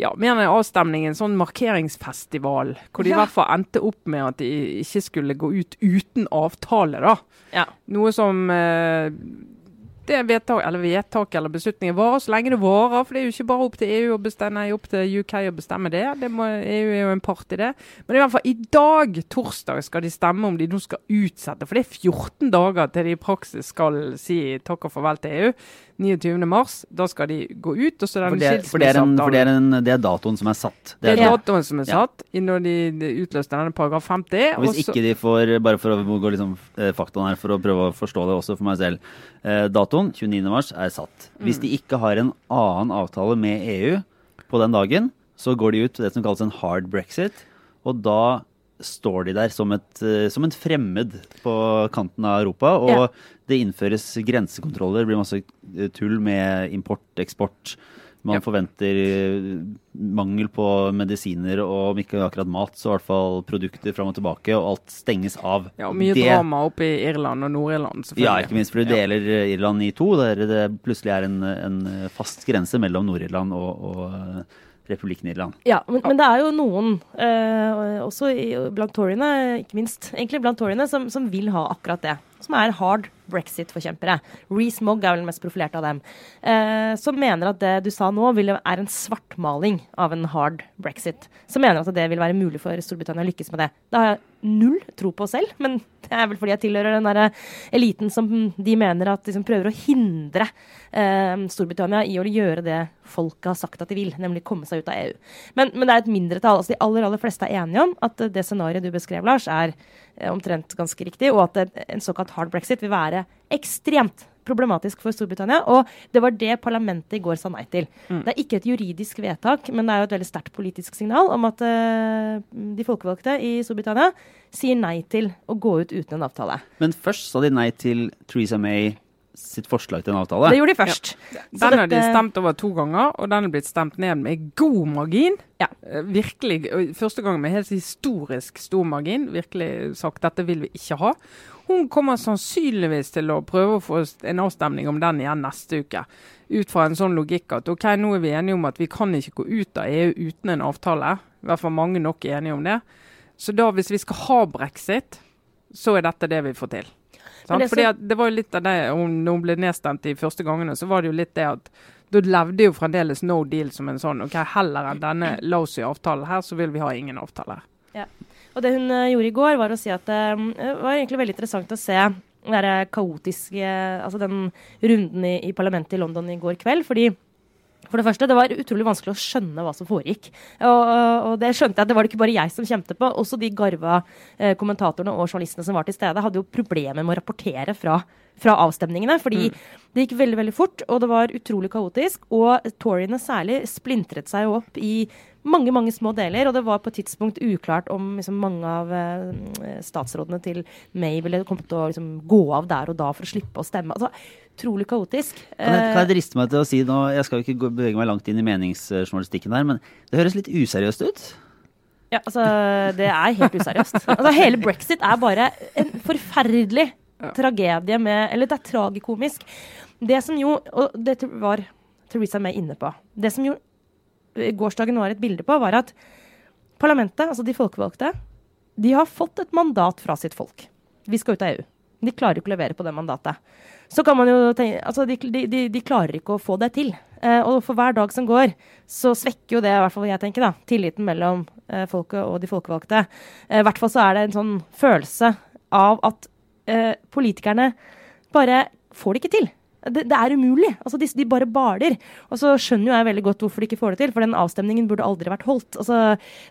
Speaker 2: ja, mer enn en avstemning, en sånn markeringsfestival. Hvor de i hvert fall endte opp med at de ikke skulle gå ut uten avtale, da.
Speaker 3: Ja.
Speaker 2: Noe som eh, det vedtak, eller vedtak eller beslutninger varer så lenge det varer. For det er jo ikke bare opp til EU å bestemme, opp til UK å bestemme det. det må, EU er jo en part i det. Men i hvert fall i dag, torsdag, skal de stemme om de nå skal utsette. For det er 14 dager til de i praksis skal si takk og farvel til EU. 29. mars, da skal de gå ut. og så er det en
Speaker 1: for det, er, en, for det, er en, det er datoen som er satt.
Speaker 2: Det er
Speaker 1: det.
Speaker 2: datoen som er satt når de, utløste denne paragraf 50.
Speaker 1: Og hvis
Speaker 2: og så-
Speaker 1: ikke de får, bare for å gå liksom eh, faktaen her, for å prøve å forstå det også for meg selv. Eh, datoen, 29. mars, er satt. Hvis
Speaker 2: Mm.
Speaker 1: de ikke har en annen avtale med EU på den dagen, så går de ut til det som kalles en hard brexit, og da står de der som, et, eh, som en fremmed på kanten av Europa, og
Speaker 3: Ja.
Speaker 1: Det innføres grensekontroller, det blir masse eh, tull med import, eksport. Man
Speaker 2: Ja.
Speaker 1: forventer eh, mangel på medisiner og om ikke akkurat mat, så i hvert fall produkter fram og tilbake, og alt stenges av.
Speaker 2: Ja, og mye
Speaker 1: Det-
Speaker 2: drama oppe i Irland og Nord-Irland, selvfølgelig.
Speaker 1: Ja, ikke minst, fordi du
Speaker 2: Ja.
Speaker 1: deler eh, Irland i to, der det plutselig er en, en fast grense mellom Nord-Irland og, og republikken Irland.
Speaker 3: Ja, men, men det er jo noen, eh, også i, blant toryene, ikke minst, egentlig blant toryene, som, som vil ha akkurat det. Som er hard brexit-forkjempere. Reece Mogg er vel den mest profilerte av dem. Eh, som mener at det du sa nå, vil, er en svartmaling av en hard brexit. Som mener at det vil være mulig for Storbritannia å lykkes med det. Det har jeg null tro på selv, men det er vel fordi jeg tilhører den der eliten som de mener at liksom prøver å hindre eh, Storbritannia i å gjøre det folket har sagt at de vil, nemlig komme seg ut av EU. Men, men det er et mindretall. Altså, de aller aller fleste er enige om at det scenarioet du beskrev, Lars, er eh, omtrent ganske riktig, og at en såkalt hard brexit vil være ekstremt problematisk for Storbritannia. Og det var det parlamentet i går sa nei til. Mm. Det er ikke et juridisk vedtak, men det er jo et veldig sterkt politisk signal om at uh, de folkevalgte i Storbritannia sier nei til å gå ut uten en avtale.
Speaker 1: Men først sa de nei til Theresa May sitt forslag til en avtale.
Speaker 3: Det gjorde de først.
Speaker 2: Ja. Den har de stemt over to ganger, og den er blitt stemt ned med god margin.
Speaker 3: Ja.
Speaker 2: Eh, virkelig, Første gang med helt historisk stor margin. Virkelig sagt dette vil vi ikke ha. Hun kommer sannsynligvis til å prøve å få en avstemning om den igjen neste uke. Ut fra en sånn logikk at ok, nå er vi enige om at vi kan ikke gå ut av EU uten en avtale. I hvert fall mange nok er enige om det. Så da hvis vi skal ha brexit, så er dette det vi får til. Det, Fordi det var jo litt av det, Når hun ble nedstemt de første gangene, så var det jo litt det at da levde jo fremdeles no deal som en sånn OK, heller enn denne lousy avtalen her, så vil vi ha ingen avtale.
Speaker 3: Ja. Og det hun uh, gjorde i går, var å si at uh, det var egentlig veldig interessant å se den kaotiske Altså den runden i, i parlamentet i London i går kveld. fordi for det første, Det var utrolig vanskelig å skjønne hva som foregikk. Og, og det skjønte jeg det var det ikke bare jeg som kjente på. Også de garva eh, kommentatorene og journalistene som var til stede, hadde jo problemer med å rapportere fra, fra avstemningene. Fordi mm. det gikk veldig veldig fort, og det var utrolig kaotisk. Og toryene særlig splintret seg opp i mange mange små deler. Og det var på et tidspunkt uklart om liksom, mange av eh, statsrådene til May ville kommet til å liksom, gå av der og da for å slippe å stemme. Altså, Utrolig kaotisk.
Speaker 1: Kan jeg, kan jeg, driste meg til å si nå, jeg skal jo ikke bevege meg langt inn i meningsjournalistikken her, men det høres litt useriøst ut?
Speaker 3: Ja, altså, det er helt useriøst. Altså, hele brexit er bare en forferdelig ja. tragedie med Eller det er tragikomisk. Det som jo Og det var Theresa May inne på. Det som jo gårsdagen var et bilde på, var at parlamentet, altså de folkevalgte, de har fått et mandat fra sitt folk. Vi skal ut av EU. De klarer ikke å levere på det mandatet. Så kan man jo tenke, altså de, de, de klarer ikke å få det til. Eh, og for hver dag som går, så svekker jo det, i hvert fall jeg tenker, da, tilliten mellom eh, folket og de folkevalgte. Eh, I hvert fall så er det en sånn følelse av at eh, politikerne bare får det ikke til det, det, er umulig. Altså, de, de, bare baler. Og så skjønner jo jeg veldig godt hvorfor de ikke får det til, for den avstemningen burde aldri vært holdt. Altså,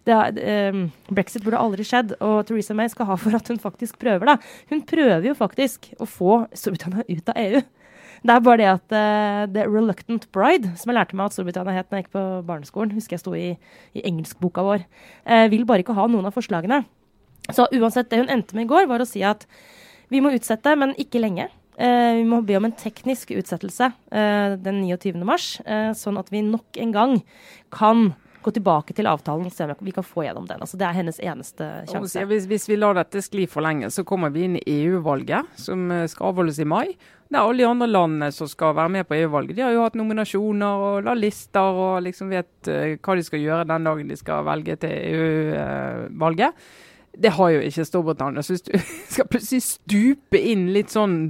Speaker 3: det, eh, Brexit burde aldri skjedd, og Theresa May skal ha for at hun faktisk prøver. da. Hun prøver jo faktisk å få Storbritannia ut av EU. Det er bare det at uh, The Reluctant Bride, som jeg lærte meg at Storbritannia het da jeg gikk på barneskolen, husker jeg sto i, i engelskboka vår, uh, vil bare ikke ha noen av forslagene. Så uansett, det hun endte med i går, var å si at vi må utsette, men ikke lenge. Eh, vi må be om en teknisk utsettelse eh, den 29. mars, eh, sånn at vi nok en gang kan gå tilbake til avtalen og se om vi kan få gjennom den. Altså, det er hennes eneste sjanse.
Speaker 2: Hvis, hvis, vi lar dette skli for lenge, så kommer vi inn i EU-valget, som skal avholdes i mai. Det er alle de andre landene som skal være med på EU-valget. De har jo hatt nominasjoner og la lister og liksom vet hva de skal gjøre den dagen de skal velge til EU-valget. Det har jo ikke Storbritannia. Så hvis du skal plutselig stupe inn litt sånn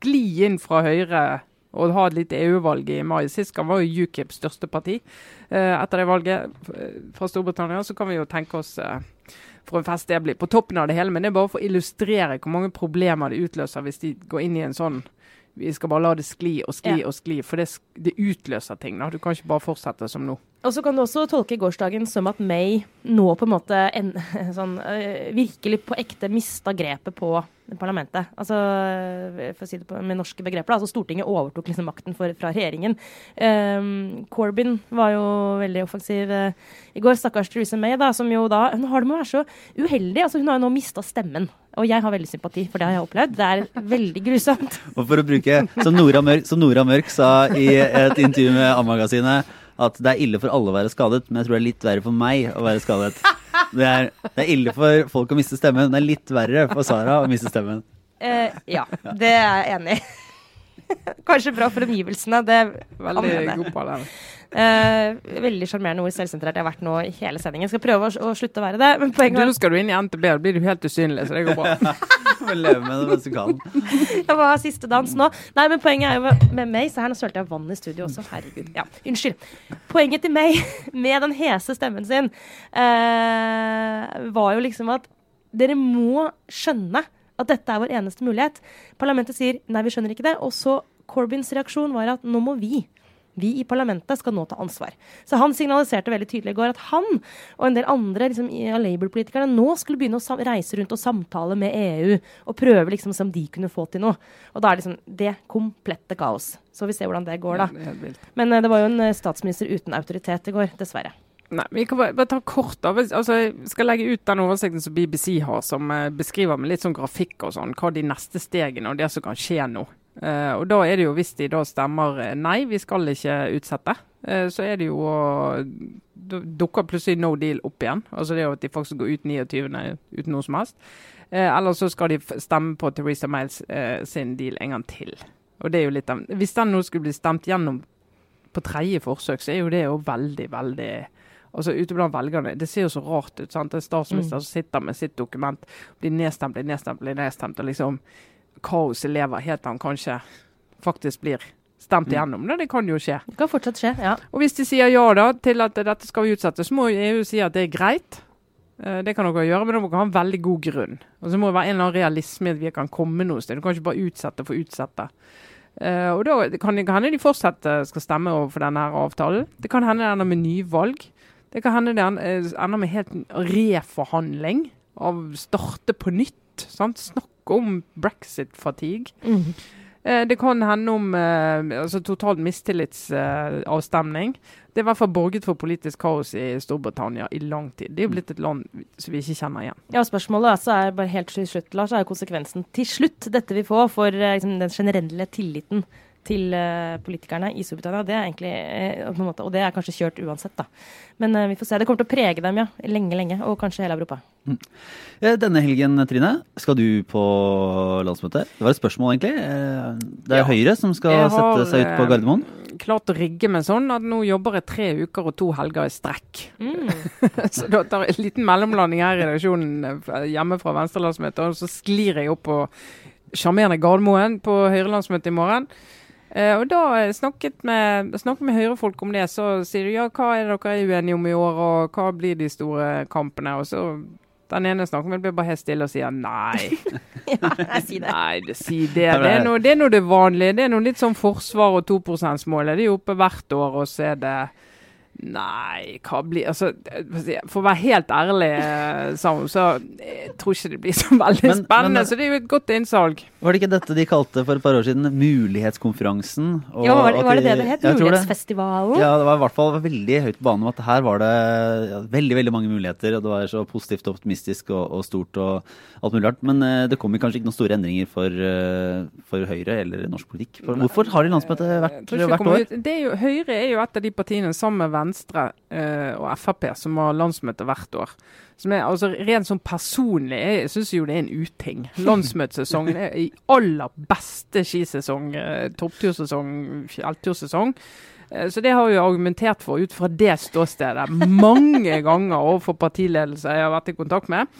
Speaker 2: skli inn fra Høyre og ha et lite EU-valg i mai. Sist gang var jo UKIP største parti. Eh, etter det valget eh, fra Storbritannia så kan vi jo tenke oss eh, for en fest det blir. På toppen av det hele, men det er bare for å illustrere hvor mange problemer det utløser hvis de går inn i en sånn vi skal bare la det skli og skli ja. og skli, for det, det, utløser ting. da. Du kan ikke bare fortsette som nå.
Speaker 3: Og så kan du også tolke gårsdagen som at May nå på en måte en, sånn, virkelig på ekte mista grepet på parlamentet. Altså, for å si det på, med norske begreper. Altså, Stortinget overtok liksom makten for, fra regjeringen. Um, Corbyn var jo veldig offensiv uh, i går. Stakkars Theresa May, da, som jo da Hun har det med å være så uheldig. Altså, hun har jo nå mista stemmen. Og jeg har veldig sympati, for det har jeg opplevd. Det er veldig grusomt.
Speaker 1: Og for å bruke, som Nora Mørk, som Nora Mørk sa i et intervju med A-magasinet, at det er ille for alle å være skadet, men jeg tror det er litt verre for meg å være skadet. Det er, det er, ille for folk å miste stemmen. Det er litt verre for Sara å miste stemmen.
Speaker 3: Eh, ja, det er jeg enig i. Kanskje bra for omgivelsene. Det er
Speaker 2: Veldig god på det.
Speaker 3: Eh, veldig sjarmerende ord selvsentrert jeg har vært nå i hele sendingen. Skal prøve å, å slutte å være det. Men
Speaker 2: poenget Nå skal du inn i NTB, da blir du helt usynlig, så det går bra.
Speaker 1: leve med det mens du kan.
Speaker 3: Jeg var siste dans nå. Nei, men poenget er jo med meg Så her, nå sølte jeg vann i studio også. Herregud. Ja, unnskyld. Poenget til meg med den hese stemmen sin eh, var jo liksom at dere må skjønne at dette er vår eneste mulighet. Parlamentet sier nei, vi skjønner ikke det. Og så Corbyns reaksjon var at nå må vi Vi i parlamentet skal nå ta ansvar. Så han signaliserte veldig tydelig i går at han og en del andre liksom, Labour-politikerne nå skulle begynne å reise rundt og samtale med EU og prøve liksom som de kunne få til noe. Og da er liksom det komplette kaos. Så vi ser hvordan det går, da. Men uh, det var jo en statsminister uten autoritet i går, dessverre.
Speaker 2: Nei, vi kan bare, bare ta kort da. Altså, jeg skal legge ut den oversikten som BBC har, som uh, beskriver med litt sånn grafikk og sånn, hva de neste stegene og det som kan skje nå. Uh, og da er det jo, hvis de da stemmer uh, nei, vi skal ikke utsette, så er det jo Da dukker plutselig no deal opp igjen. Altså det at de faktisk går ut 29. uten noe som helst. eller så skal de stemme på Theresa Miles sin deal en gang til. Og det er jo litt av, Hvis den nå skulle bli stemt gjennom på tredje forsøk, så er jo det jo veldig, veldig altså ute blant velgerne. Det ser jo så rart ut. sant? En statsminister mm. som sitter med sitt dokument, blir nedstemt, blir nedstemt, blir nedstemt. og liksom Kaoset heter han kanskje faktisk blir stemt mm. igjennom. Det, det kan jo skje.
Speaker 3: Det kan fortsatt skje, ja.
Speaker 2: Og hvis de sier ja da til at dette skal vi utsette, så må EU si at det er greit. Eh, det kan dere gjøre, men dere må ha en veldig god grunn. Og så må det være en eller annen realisme i at vi kan komme noe sted. Du kan ikke bare utsette for utsette. Uh, og da kan det hende de fortsatt skal stemme overfor denne avtalen. Det kan hende det ender med nyvalg. Det kan hende det ender med helt reforhandling av starte på nytt. Sant? Snakke om brexit-fatigue. Mm. Eh, det kan hende om eh, altså total mistillitsavstemning. det er i hvert fall borget for politisk kaos i Storbritannia i lang tid. Det er jo blitt et land som vi ikke kjenner igjen.
Speaker 3: Ja, Spørsmålet altså er bare helt til slutt, Lars, er konsekvensen til slutt dette vi får for eh, liksom, den generelle tilliten til uh, politikerne i Storbritannia. Det er egentlig, uh, måte, og det er kanskje kjørt uansett, da. Men uh, vi får se. Det kommer til å prege dem, ja. Lenge, lenge. Og kanskje hele Europa. Mm.
Speaker 1: Denne helgen, Trine, skal du på landsmøte? Det var et spørsmål, egentlig. Det er ja. Høyre som skal har, sette seg ut på Gardermoen.
Speaker 2: klart å rigge meg sånn at nå jobber jeg tre uker og to helger i strekk. Mm. så da tar jeg en liten mellomlanding her i redaksjonen hjemme fra Venstrelandsmøtet, og så sklir jeg opp på sjarmerende Gardermoen på Høyre-landsmøtet i morgen. Uh, og da snakket med, snakket med Høyre-folk om det, så sier de ja, hva er det dere er uenige om i år, og hva blir de store kampene? Og så den ene snakker med blir bare helt stille og sier nei.
Speaker 3: ja, jeg sier det.
Speaker 2: Nei, det, si det. Det er, noe, det det vanlige. Det er noe litt sånn forsvar og 2 %-målet. De er oppe hvert år, og så er det Nei, hva blir Altså, for å være helt ærlig, eh, så, så jeg tror ikke det blir så veldig men, spennende. Men, så det er jo et godt innsalg.
Speaker 1: Var det ikke dette de kalte for et par år siden Mulighetskonferansen?
Speaker 3: ja, var det, var det det det het? Mulighetsfestivalen?
Speaker 1: Ja, det var i hvert fall veldig høyt på banen at her var det ja, veldig veldig mange muligheter. Og det var så positivt og optimistisk og, og stort og alt mulig rart. Men uh, det kommer kanskje ikke noen store endringer for, uh, for Høyre eller norsk politikk. For, hvorfor har de landsmøte hvert, hvert år?
Speaker 2: Er jo, Høyre er jo et av de partiene sammen med Venstre Venstre eh, og Frp som har landsmøte hvert år. Som er, altså Rent sånn personlig, jeg syns jo det er en uting. Landsmøtesesongen er i aller beste skisesong, eh, topptursesong, fjelltursesong. Eh, så det har jeg argumentert for ut fra det ståstedet mange ganger overfor partiledelser jeg har vært i kontakt med.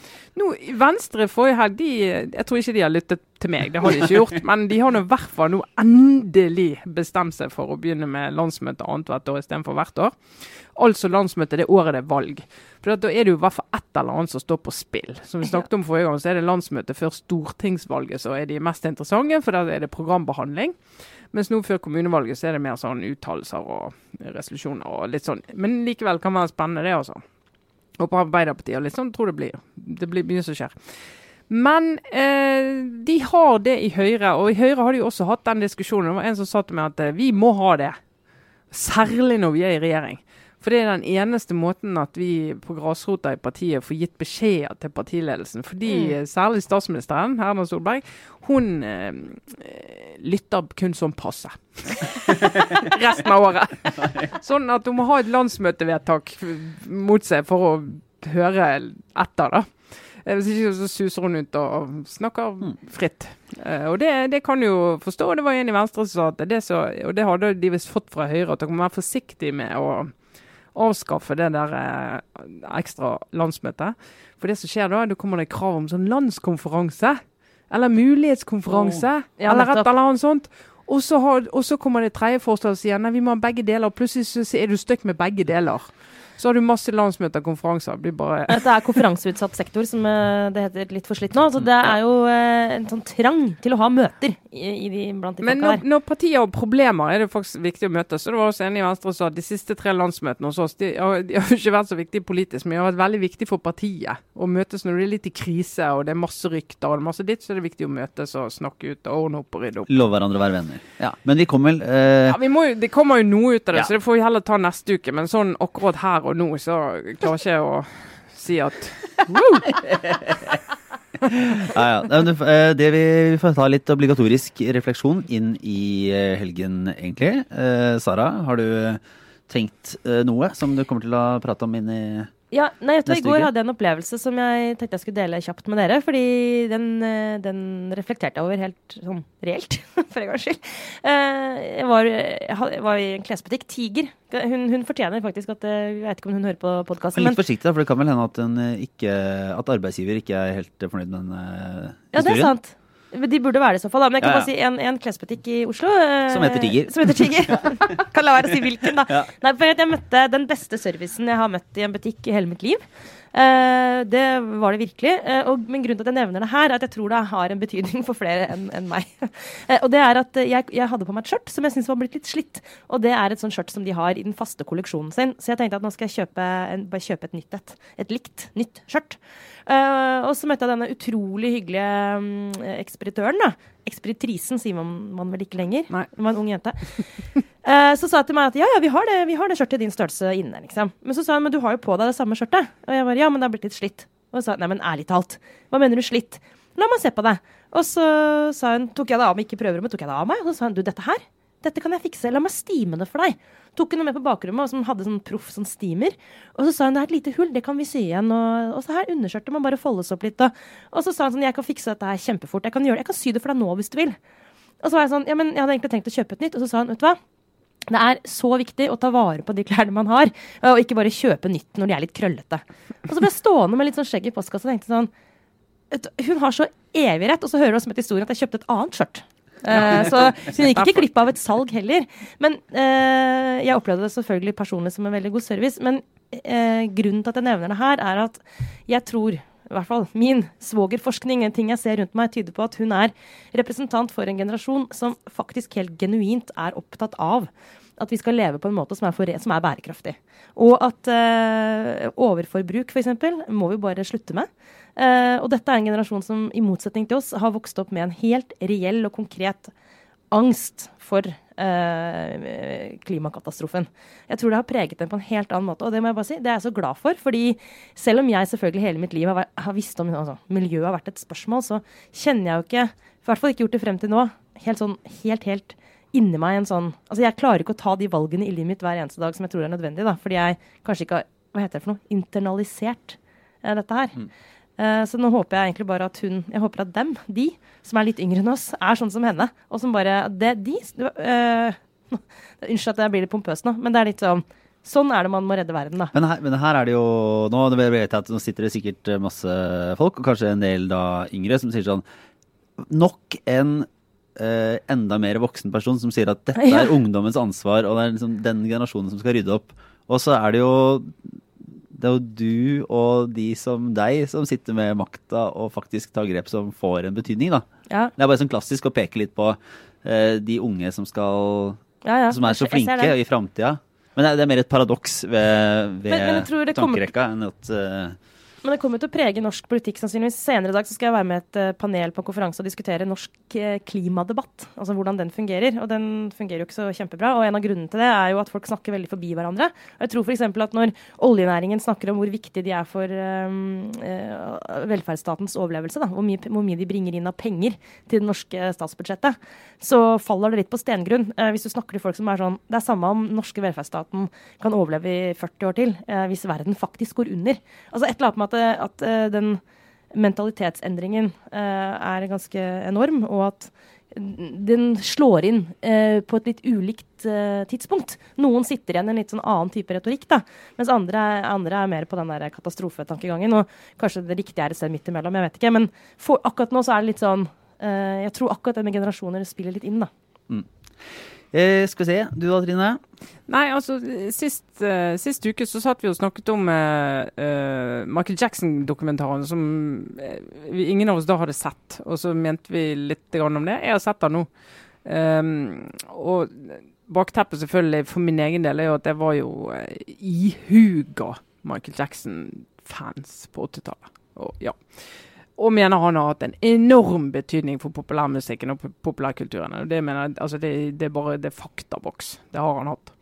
Speaker 2: Nå, Venstre forrige helg, de, jeg tror ikke de har lyttet til meg, det har de ikke gjort. Men de har nå i hvert fall nå endelig bestemt seg for å begynne med landsmøte annethvert år istedenfor hvert år. Altså landsmøte det året det er valg. For Da er det jo i hvert fall ett eller annet som står på spill. Som vi snakket om forrige gang, så er det landsmøte før stortingsvalget som er de mest interessante, for da er det programbehandling. Mens nå før kommunevalget så er det mer sånn uttalelser og resolusjoner og litt sånn. Men likevel kan være spennende, det også. Og på Arbeiderpartiet og litt sånn tror det blir. Det blir mye som skjer. Men eh, de har det i Høyre, og i Høyre har de jo også hatt den diskusjonen. Det var en som sa til meg at eh, vi må ha det. Særlig når vi er i regjering. For det er den eneste måten at vi på grasrota i partiet får gitt beskjeder til partiledelsen. Fordi mm. særlig statsministeren, Erna Solberg, hun eh, lytter kun sånn passe. Resten av året. Sånn at hun må ha et landsmøtevedtak mot seg for å høre etter, da. Eh, hvis ikke så suser hun ut og snakker mm. fritt. Uh, og det, det, kan jo forstå. Det var en i Venstre som sa at det så, og det hadde de visst fått fra Høyre, at dere må være forsiktige med å avskaffe det der eh, ekstra landsmøtet. For det som skjer da, da kommer det krav om sånn landskonferanse. Eller mulighetskonferanse. Oh. Ja, eller et eller annet sånt. Og så, har, og så kommer det tredje forslag og sier nei, vi må ha begge deler. Plutselig så er du stuck med begge deler. Så har du masse landsmøter og konferanser. Det blir bare
Speaker 3: Dette er konferanseutsatt sektor, som eh, det heter litt for slitt nå. Så det er jo eh, en sånn trang til å ha møter i, i de, blant de
Speaker 2: Men
Speaker 3: folka
Speaker 2: når, når partier har problemer, er det faktisk viktig å møtes. Så det var også enig i Venstre som sa at de siste tre landsmøtene hos oss de har, de har ikke vært så viktige politisk, men de har vært veldig viktige for partiet. Å møtes når det er litt i krise og det er masse rykter og det er masse ditt, så er det viktig å møtes og snakke ut og ordne opp og rydde opp.
Speaker 1: Love hverandre å være venner. Ja. Men vi kommer vel eh,
Speaker 2: Ja, vi må Det kommer jo noe ut av det,
Speaker 1: Ja.
Speaker 2: så det får vi heller ta neste uke. Men sånn akkurat her og nå, så klarer ikke jeg å si at
Speaker 1: Ja, ja. Eh, Det vi, vi får ta litt obligatorisk refleksjon inn i eh, helgen, egentlig. Eh, Sara, har du tenkt noe som du kommer til å prate om inn i
Speaker 3: Ja, nei, vet du, I går
Speaker 1: uke?
Speaker 3: hadde jeg en opplevelse som jeg tenkte jeg skulle dele kjapt med dere. Fordi den, eh, den reflekterte jeg over helt sånn reelt, for en gangs skyld. Eh, Jeg var, jeg var i en klesbutikk. Tiger. Hun, hun fortjener faktisk at eh, Jeg vet ikke om hun hører på podkasten,
Speaker 1: Litt
Speaker 3: men
Speaker 1: forsiktig, da, for det kan vel hende at, eh, ikke, at arbeidsgiver ikke er helt eh, fornøyd med den historien?
Speaker 3: ja, det er sant. De burde være det i så fall. Da. Men jeg kan
Speaker 1: Ja, ja.
Speaker 3: bare si en, en klesbutikk i Oslo eh,
Speaker 1: Som heter Tiger.
Speaker 3: Som heter Tiger. kan la være å si hvilken, da. Nei, for jeg møtte den beste servicen jeg har møtt i en butikk i hele mitt liv. Eh, det var det virkelig. Eh, og, men grunnen til at jeg nevner det her, er at jeg tror det har en betydning for flere enn en meg. Eh, og det er at jeg, jeg hadde på meg et skjørt som jeg syns var blitt litt slitt. Og det er et sånt skjørt som de har i den faste kolleksjonen sin. Så jeg tenkte at nå skal jeg kjøpe en, bare kjøpe et nytt et. Et likt, nytt skjørt. Eh, og så møtte jeg denne utrolig hyggelige mm, ekspeditøren. da. Ekspeditrisen sier man, man vel ikke lenger.
Speaker 2: Nei.
Speaker 3: Hun var en ung jente. Eh, så sa hun til meg at ja, ja, vi har det, vi har det skjørtet i din størrelse inne. liksom. Men så sa hun men du har jo på deg det samme skjørtet. Og jeg bare ja, men det har blitt litt slitt. Og sa nei, men ærlig talt, hva mener du slitt? La meg se på det. Og så sa hun, tok jeg det av meg, ikke prøverommet, tok jeg det av meg. Og så sa hun du, dette her, dette kan jeg fikse, la meg stime det for deg. Tok hun noe med på bakrommet som hadde sånn proff sånn steamer. Og så sa hun det er et lite hull, det kan vi sy igjen. Og, og så her underskjørtet må bare foldes opp litt. Og, og så sa hun sånn jeg kan fikse dette her kjempefort. Jeg kan gjøre det, jeg kan sy det for deg nå hvis du vil. Og så var jeg sånn ja, men jeg hadde egentlig tenkt å kjøpe et nytt. Og så sa hun vet du hva. Det er så viktig å ta vare på de klærne man har, og ikke bare kjøpe nytt når de er litt krøllete. Og så ble jeg stående med litt sånn skjegg i postkassa og tenkte sånn Hun har så evig rett, og så hører du også med til historien at jeg kjøpte et annet skjørt. Eh, så hun gikk ikke glipp av et salg heller. Men uh, jeg opplevde det selvfølgelig personlig som en veldig god service. Men uh, grunnen til at jeg nevner det her, er at jeg tror i hvert fall min svogerforskning, en ting jeg ser rundt meg, tyder på at hun er representant for en generasjon som faktisk helt genuint er opptatt av at vi skal leve på en måte som er, for, som er bærekraftig. Og at eh, overforbruk, f.eks., må vi bare slutte med. Eh, og dette er en generasjon som i motsetning til oss har vokst opp med en helt reell og konkret angst for eh, klimakatastrofen. Jeg tror det har preget dem på en helt annen måte. Og det må jeg bare si, det er jeg så glad for. fordi selv om jeg selvfølgelig hele mitt liv har, har visst om altså, miljøet har vært et spørsmål, så kjenner jeg jo ikke, i hvert fall ikke gjort det frem til nå, helt sånn helt, helt inni meg en sånn Altså jeg klarer ikke å ta de valgene i livet mitt hver eneste dag som jeg tror er nødvendig, da. Fordi jeg kanskje ikke har hva heter det for noe, internalisert eh, dette her. Eh, så nå håper jeg egentlig bare at hun Jeg håper at dem, de som er litt yngre enn oss, er sånn som henne. Og som bare det, De eh, Unnskyld at jeg blir litt pompøs nå, men det er litt sånn Sånn er det man må redde verden, da.
Speaker 1: Men her, men her er det jo nå, det at nå sitter det sikkert masse folk, og kanskje en del da yngre, som sier sånn Nok en eh, enda mer voksen person som sier at dette er ungdommens ansvar, og det er liksom den generasjonen som skal rydde opp. Og så er det jo det er jo du og de som deg som sitter med makta og faktisk tar grep som får en betydning, da.
Speaker 3: Ja,
Speaker 1: Det er bare sånn klassisk å peke litt på eh, de unge som skal
Speaker 3: ja, ja.
Speaker 1: Som er så flinke i framtida. Men det er, det er mer et paradoks ved, ved tankerekka enn at eh,
Speaker 3: Men det kommer til å prege norsk politikk sannsynligvis. Senere i dag så skal jeg være med et eh, panel på en konferanse og diskutere norsk eh, klimadebatt. Altså hvordan den fungerer. Og den fungerer jo ikke så kjempebra. Og en av grunnene til det er jo at folk snakker veldig forbi hverandre. Og jeg tror f.eks. at når oljenæringen snakker om hvor viktig de er for um, velferdsstatens overlevelse, da, hvor, mye, hvor mye de bringer inn av penger til det norske statsbudsjettet, så faller det litt på stengrunn. Hvis du snakker til folk som er sånn Det er samme om norske velferdsstaten kan overleve i 40 år til, hvis verden faktisk går under. Altså et eller annet med at, eh, at eh, den mentalitetsendringen eh, er ganske enorm, og at den slår inn eh, på et litt ulikt eh, tidspunkt. Noen sitter igjen i en litt sånn annen type retorikk, da, mens andre, andre er mer på den der katastrofetankegangen. Og kanskje det riktige er et sted midt imellom, jeg vet ikke. Men for, akkurat nå så er det litt sånn eh, Jeg tror akkurat det med generasjoner spiller litt inn, da.
Speaker 1: Mm. Eh, skal vi se, du da Trine?
Speaker 2: Nei, altså sist, uh, sist, uke så satt vi og snakket om uh, uh, Michael Jackson-dokumentaren som vi, ingen av oss da hadde sett. Og så mente vi litt om det. Jeg har sett den nå. Um, og bakteppet selvfølgelig for min egen del er jo at jeg var jo ihuga Michael Jackson-fans på 80-tallet. Ja og mener han har hatt en enorm betydning for populærmusikken og populærkulturen. Og Det, mener, altså det, det, er bare det er faktaboks. Det har han hatt.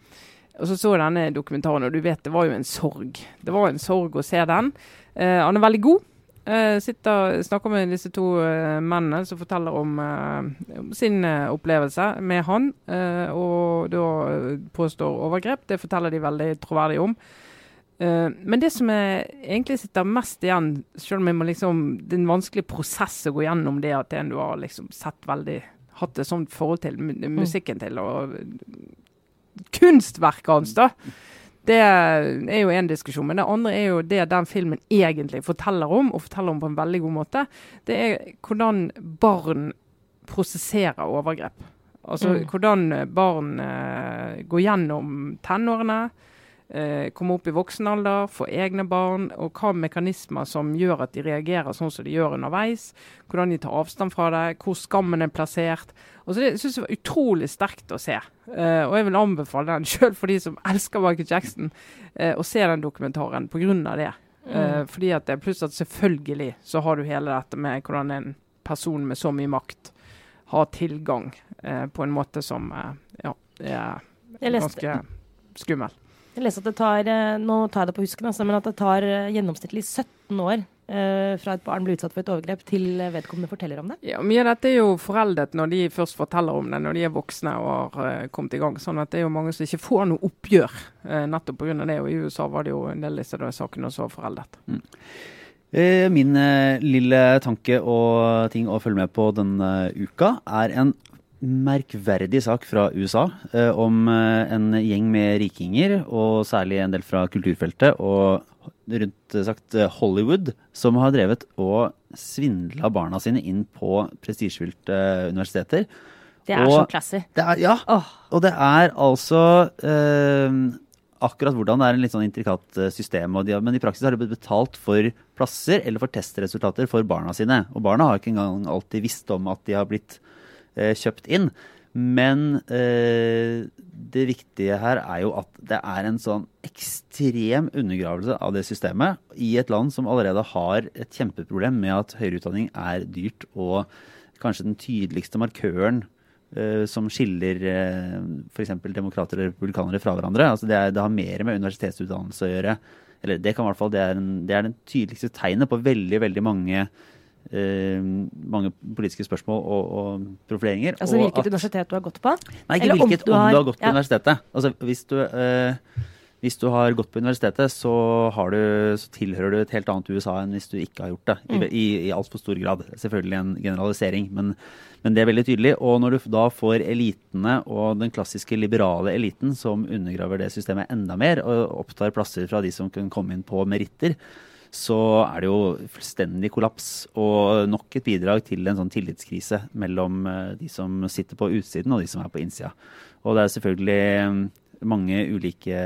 Speaker 2: Og Så så jeg denne dokumentaren, og du vet det var jo en sorg. Det var en sorg å se den. Eh, han er veldig god. Eh, sitter, snakker med disse to eh, mennene som forteller om, eh, om sin eh, opplevelse med han. Eh, og da påstår overgrep. Det forteller de veldig troverdig om. Uh, men det som jeg egentlig sitter mest igjen, selv om jeg må liksom, det er en vanskelig prosess å gå gjennom det at en du har liksom sett veldig hatt et sånt forhold til mm. musikken til, og kunstverket hans, da. Det er jo én diskusjon. Men det andre er jo det den filmen egentlig forteller om, og forteller om på en veldig god måte. Det er hvordan barn prosesserer overgrep. Altså mm. hvordan barn uh, går gjennom tenårene eh, komme opp i voksen alder, få egne barn, og hva mekanismer som gjør at de reagerer sånn som de gjør underveis. Hvordan de tar avstand fra det, hvor skammen er plassert. Og så Det syns jeg var utrolig sterkt å se. Eh, og jeg vil anbefale den sjøl for de som elsker Michael Jackson, eh, å se den dokumentaren pga. det. Mm. fordi at det, Pluss at selvfølgelig så har du hele dette med hvordan en person med så mye makt har tilgang eh, på en måte som eh, ja, er ganske skummel.
Speaker 3: Jeg leste at det tar eh, nå tar jeg det på husken, altså, men at det tar eh, gjennomsnittlig 17 år eh, fra et barn blir utsatt for et overgrep, til vedkommende forteller om det.
Speaker 2: Ja, Mye av dette er jo foreldet når de først forteller om det, når de er voksne og har uh, kommet i gang. sånn at det er jo mange som ikke får noe oppgjør uh, nettopp pga. det. Og i USA var det jo en del av disse sakene som var foreldet. Mm.
Speaker 1: Min lille tanke og ting å følge med på denne uka er en merkverdig sak fra USA eh, om eh, en gjeng med rikinger, og særlig en del fra kulturfeltet og rundt eh, sagt eh, Hollywood, som har drevet og svindla barna sine inn på prestisjefylte universiteter.
Speaker 3: Det er og så classy.
Speaker 1: ja. Oh. Og det er altså eh, akkurat hvordan det er en litt sånn intrikat system. De, men i praksis har de blitt betalt for plasser eller for testresultater for barna sine. Og barna har ikke engang alltid visst om at de har blitt Eh, kjøpt inn. Men eh, det viktige her er jo at det er en sånn ekstrem undergravelse av det systemet i et land som allerede har et kjempeproblem med at høyere utdanning er dyrt, og kanskje den tydeligste markøren eh, som skiller eh, f.eks. demokrater og republikanere fra hverandre. Altså det, er, det, har mer med universitetsutdannelse å gjøre. Eller det kan hvert fall, det er, en, det er den tydeligste tegnet på veldig, veldig mange Uh, mange politiske spørsmål og, og profileringer.
Speaker 3: Altså Hvilket at, universitet du har gått på?
Speaker 1: Nei, ikke Eller hvilket, om du har, om du har gått på ja. universitetet. Altså Hvis du, uh, hvis du har gått på universitetet, så, du, så, tilhører du et helt annet USA enn hvis du ikke har gjort det. Mm. I, i, i altfor stor grad. Selvfølgelig en generalisering, men, men, det er veldig tydelig. Og når du da får elitene og den klassiske liberale eliten som undergraver det systemet enda mer, og opptar plasser fra de som kan komme inn på meritter, så er det jo fullstendig kollaps. Og nok et bidrag til en sånn tillitskrise mellom eh, de som sitter på utsiden og de som er på innsida. Og det er selvfølgelig mm, mange ulike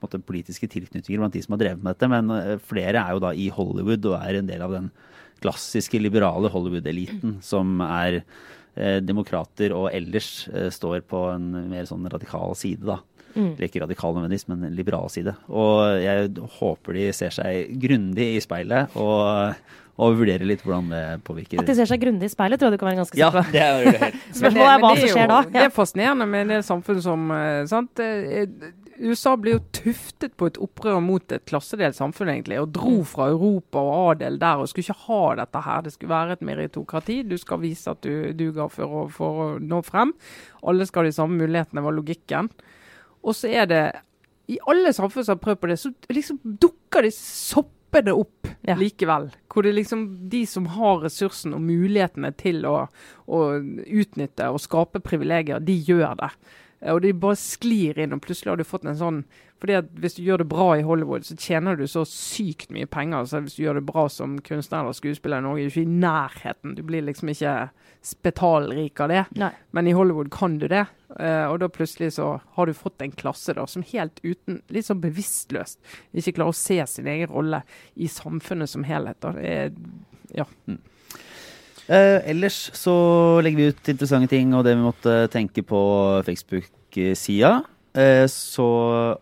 Speaker 1: måte, politiske tilknytninger blant de som har drevet med dette, men eh, flere er jo da i Hollywood og er en del av den klassiske liberale Hollywood-eliten som er eh, demokrater og ellers eh, står på en mer sånn radikal side, da. Mm. Ikke radikal nødvendigvis, men liberal side. Og jeg håper de ser seg grundig i speilet og, og vurderer litt hvordan det påvirker.
Speaker 3: At de ser seg grundig i speilet, tror jeg du kan være ganske sikker
Speaker 1: på. Ja, det er det.
Speaker 3: Spørsmålet er hva som skjer da.
Speaker 2: Det er fascinerende med det samfunnet som eh, sant? Eh, USA ble jo tuftet på et opprør mot et klassedelt samfunn, egentlig, og dro mm. fra Europa og adel der og skulle ikke ha dette her. Det skulle være et meritokrati. Du skal vise at du duger for å, for å nå frem. Alle skal ha de samme mulighetene, var logikken. Og så er det I alle samfunn som har prøvd på det, så liksom dukker de soppene opp ja. likevel. Hvor det liksom de som har ressursen og mulighetene til å, å utnytte og skape privilegier, de gjør det. Eh, Og de bare sklir inn, og plutselig har du fått en sånn fordi at Hvis du gjør det bra i Hollywood, så tjener du så sykt mye penger. Så hvis du gjør det bra som kunstner eller skuespiller i Norge, er du ikke i nærheten. Du blir liksom ikke spetalrik av det.
Speaker 3: Nei.
Speaker 2: Men i Hollywood kan du det. Eh, og da plutselig så har du fått en klasse da, som helt uten, litt sånn bevisstløst, ikke klarer å se sin egen rolle i samfunnet som helhet. Da. Det er, ja.
Speaker 1: Eh, ellers så legger vi ut interessante ting og det vi måtte tenke på Facebook-sida. Eh, så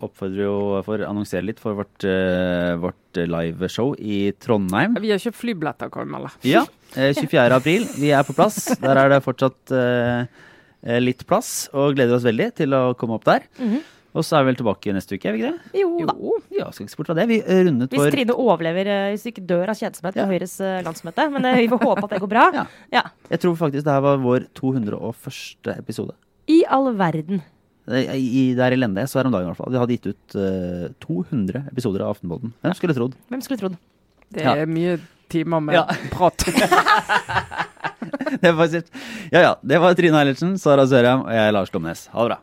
Speaker 1: oppfordrer jo for å annonsere litt for vårt, eh, vårt liveshow i Trondheim.
Speaker 2: Vi har kjøpt flybilletter, kan vi melde.
Speaker 1: Ja, eh, 24. april. Vi er på plass. Der er det fortsatt eh, eh, litt plass, og gleder oss veldig til å komme opp der.
Speaker 3: Mhm.
Speaker 1: Og så er vi vel tilbake neste uke, er vi ikke det?
Speaker 3: Jo da.
Speaker 1: Ja, skal ikke se bort fra det. Vi eh, rundet
Speaker 3: Hvis
Speaker 1: vår
Speaker 3: Trine overlever, eh, hvis du ikke dør av kjedsomhet på
Speaker 1: Ja.
Speaker 3: Høyres eh, landsmøte. Men eh, vi får håpe at det går bra.
Speaker 1: Ja.
Speaker 3: Ja.
Speaker 1: Jeg tror faktisk det her var vår 201. episode.
Speaker 3: I all verden.
Speaker 1: I, i, der i Lende, så her om dagen i hvert fall. Vi hadde gitt ut uh, 200 episoder av Aftenpodden. Hvem skulle trodd?
Speaker 3: Hvem skulle trodd?
Speaker 2: Det
Speaker 1: Ja.
Speaker 2: er mye timer med
Speaker 1: Ja.
Speaker 2: prat.
Speaker 1: Det var, ja, ja. Det var Trine Eilertsen, Sara Sørheim og jeg, Lars Lomnes. Ha det bra.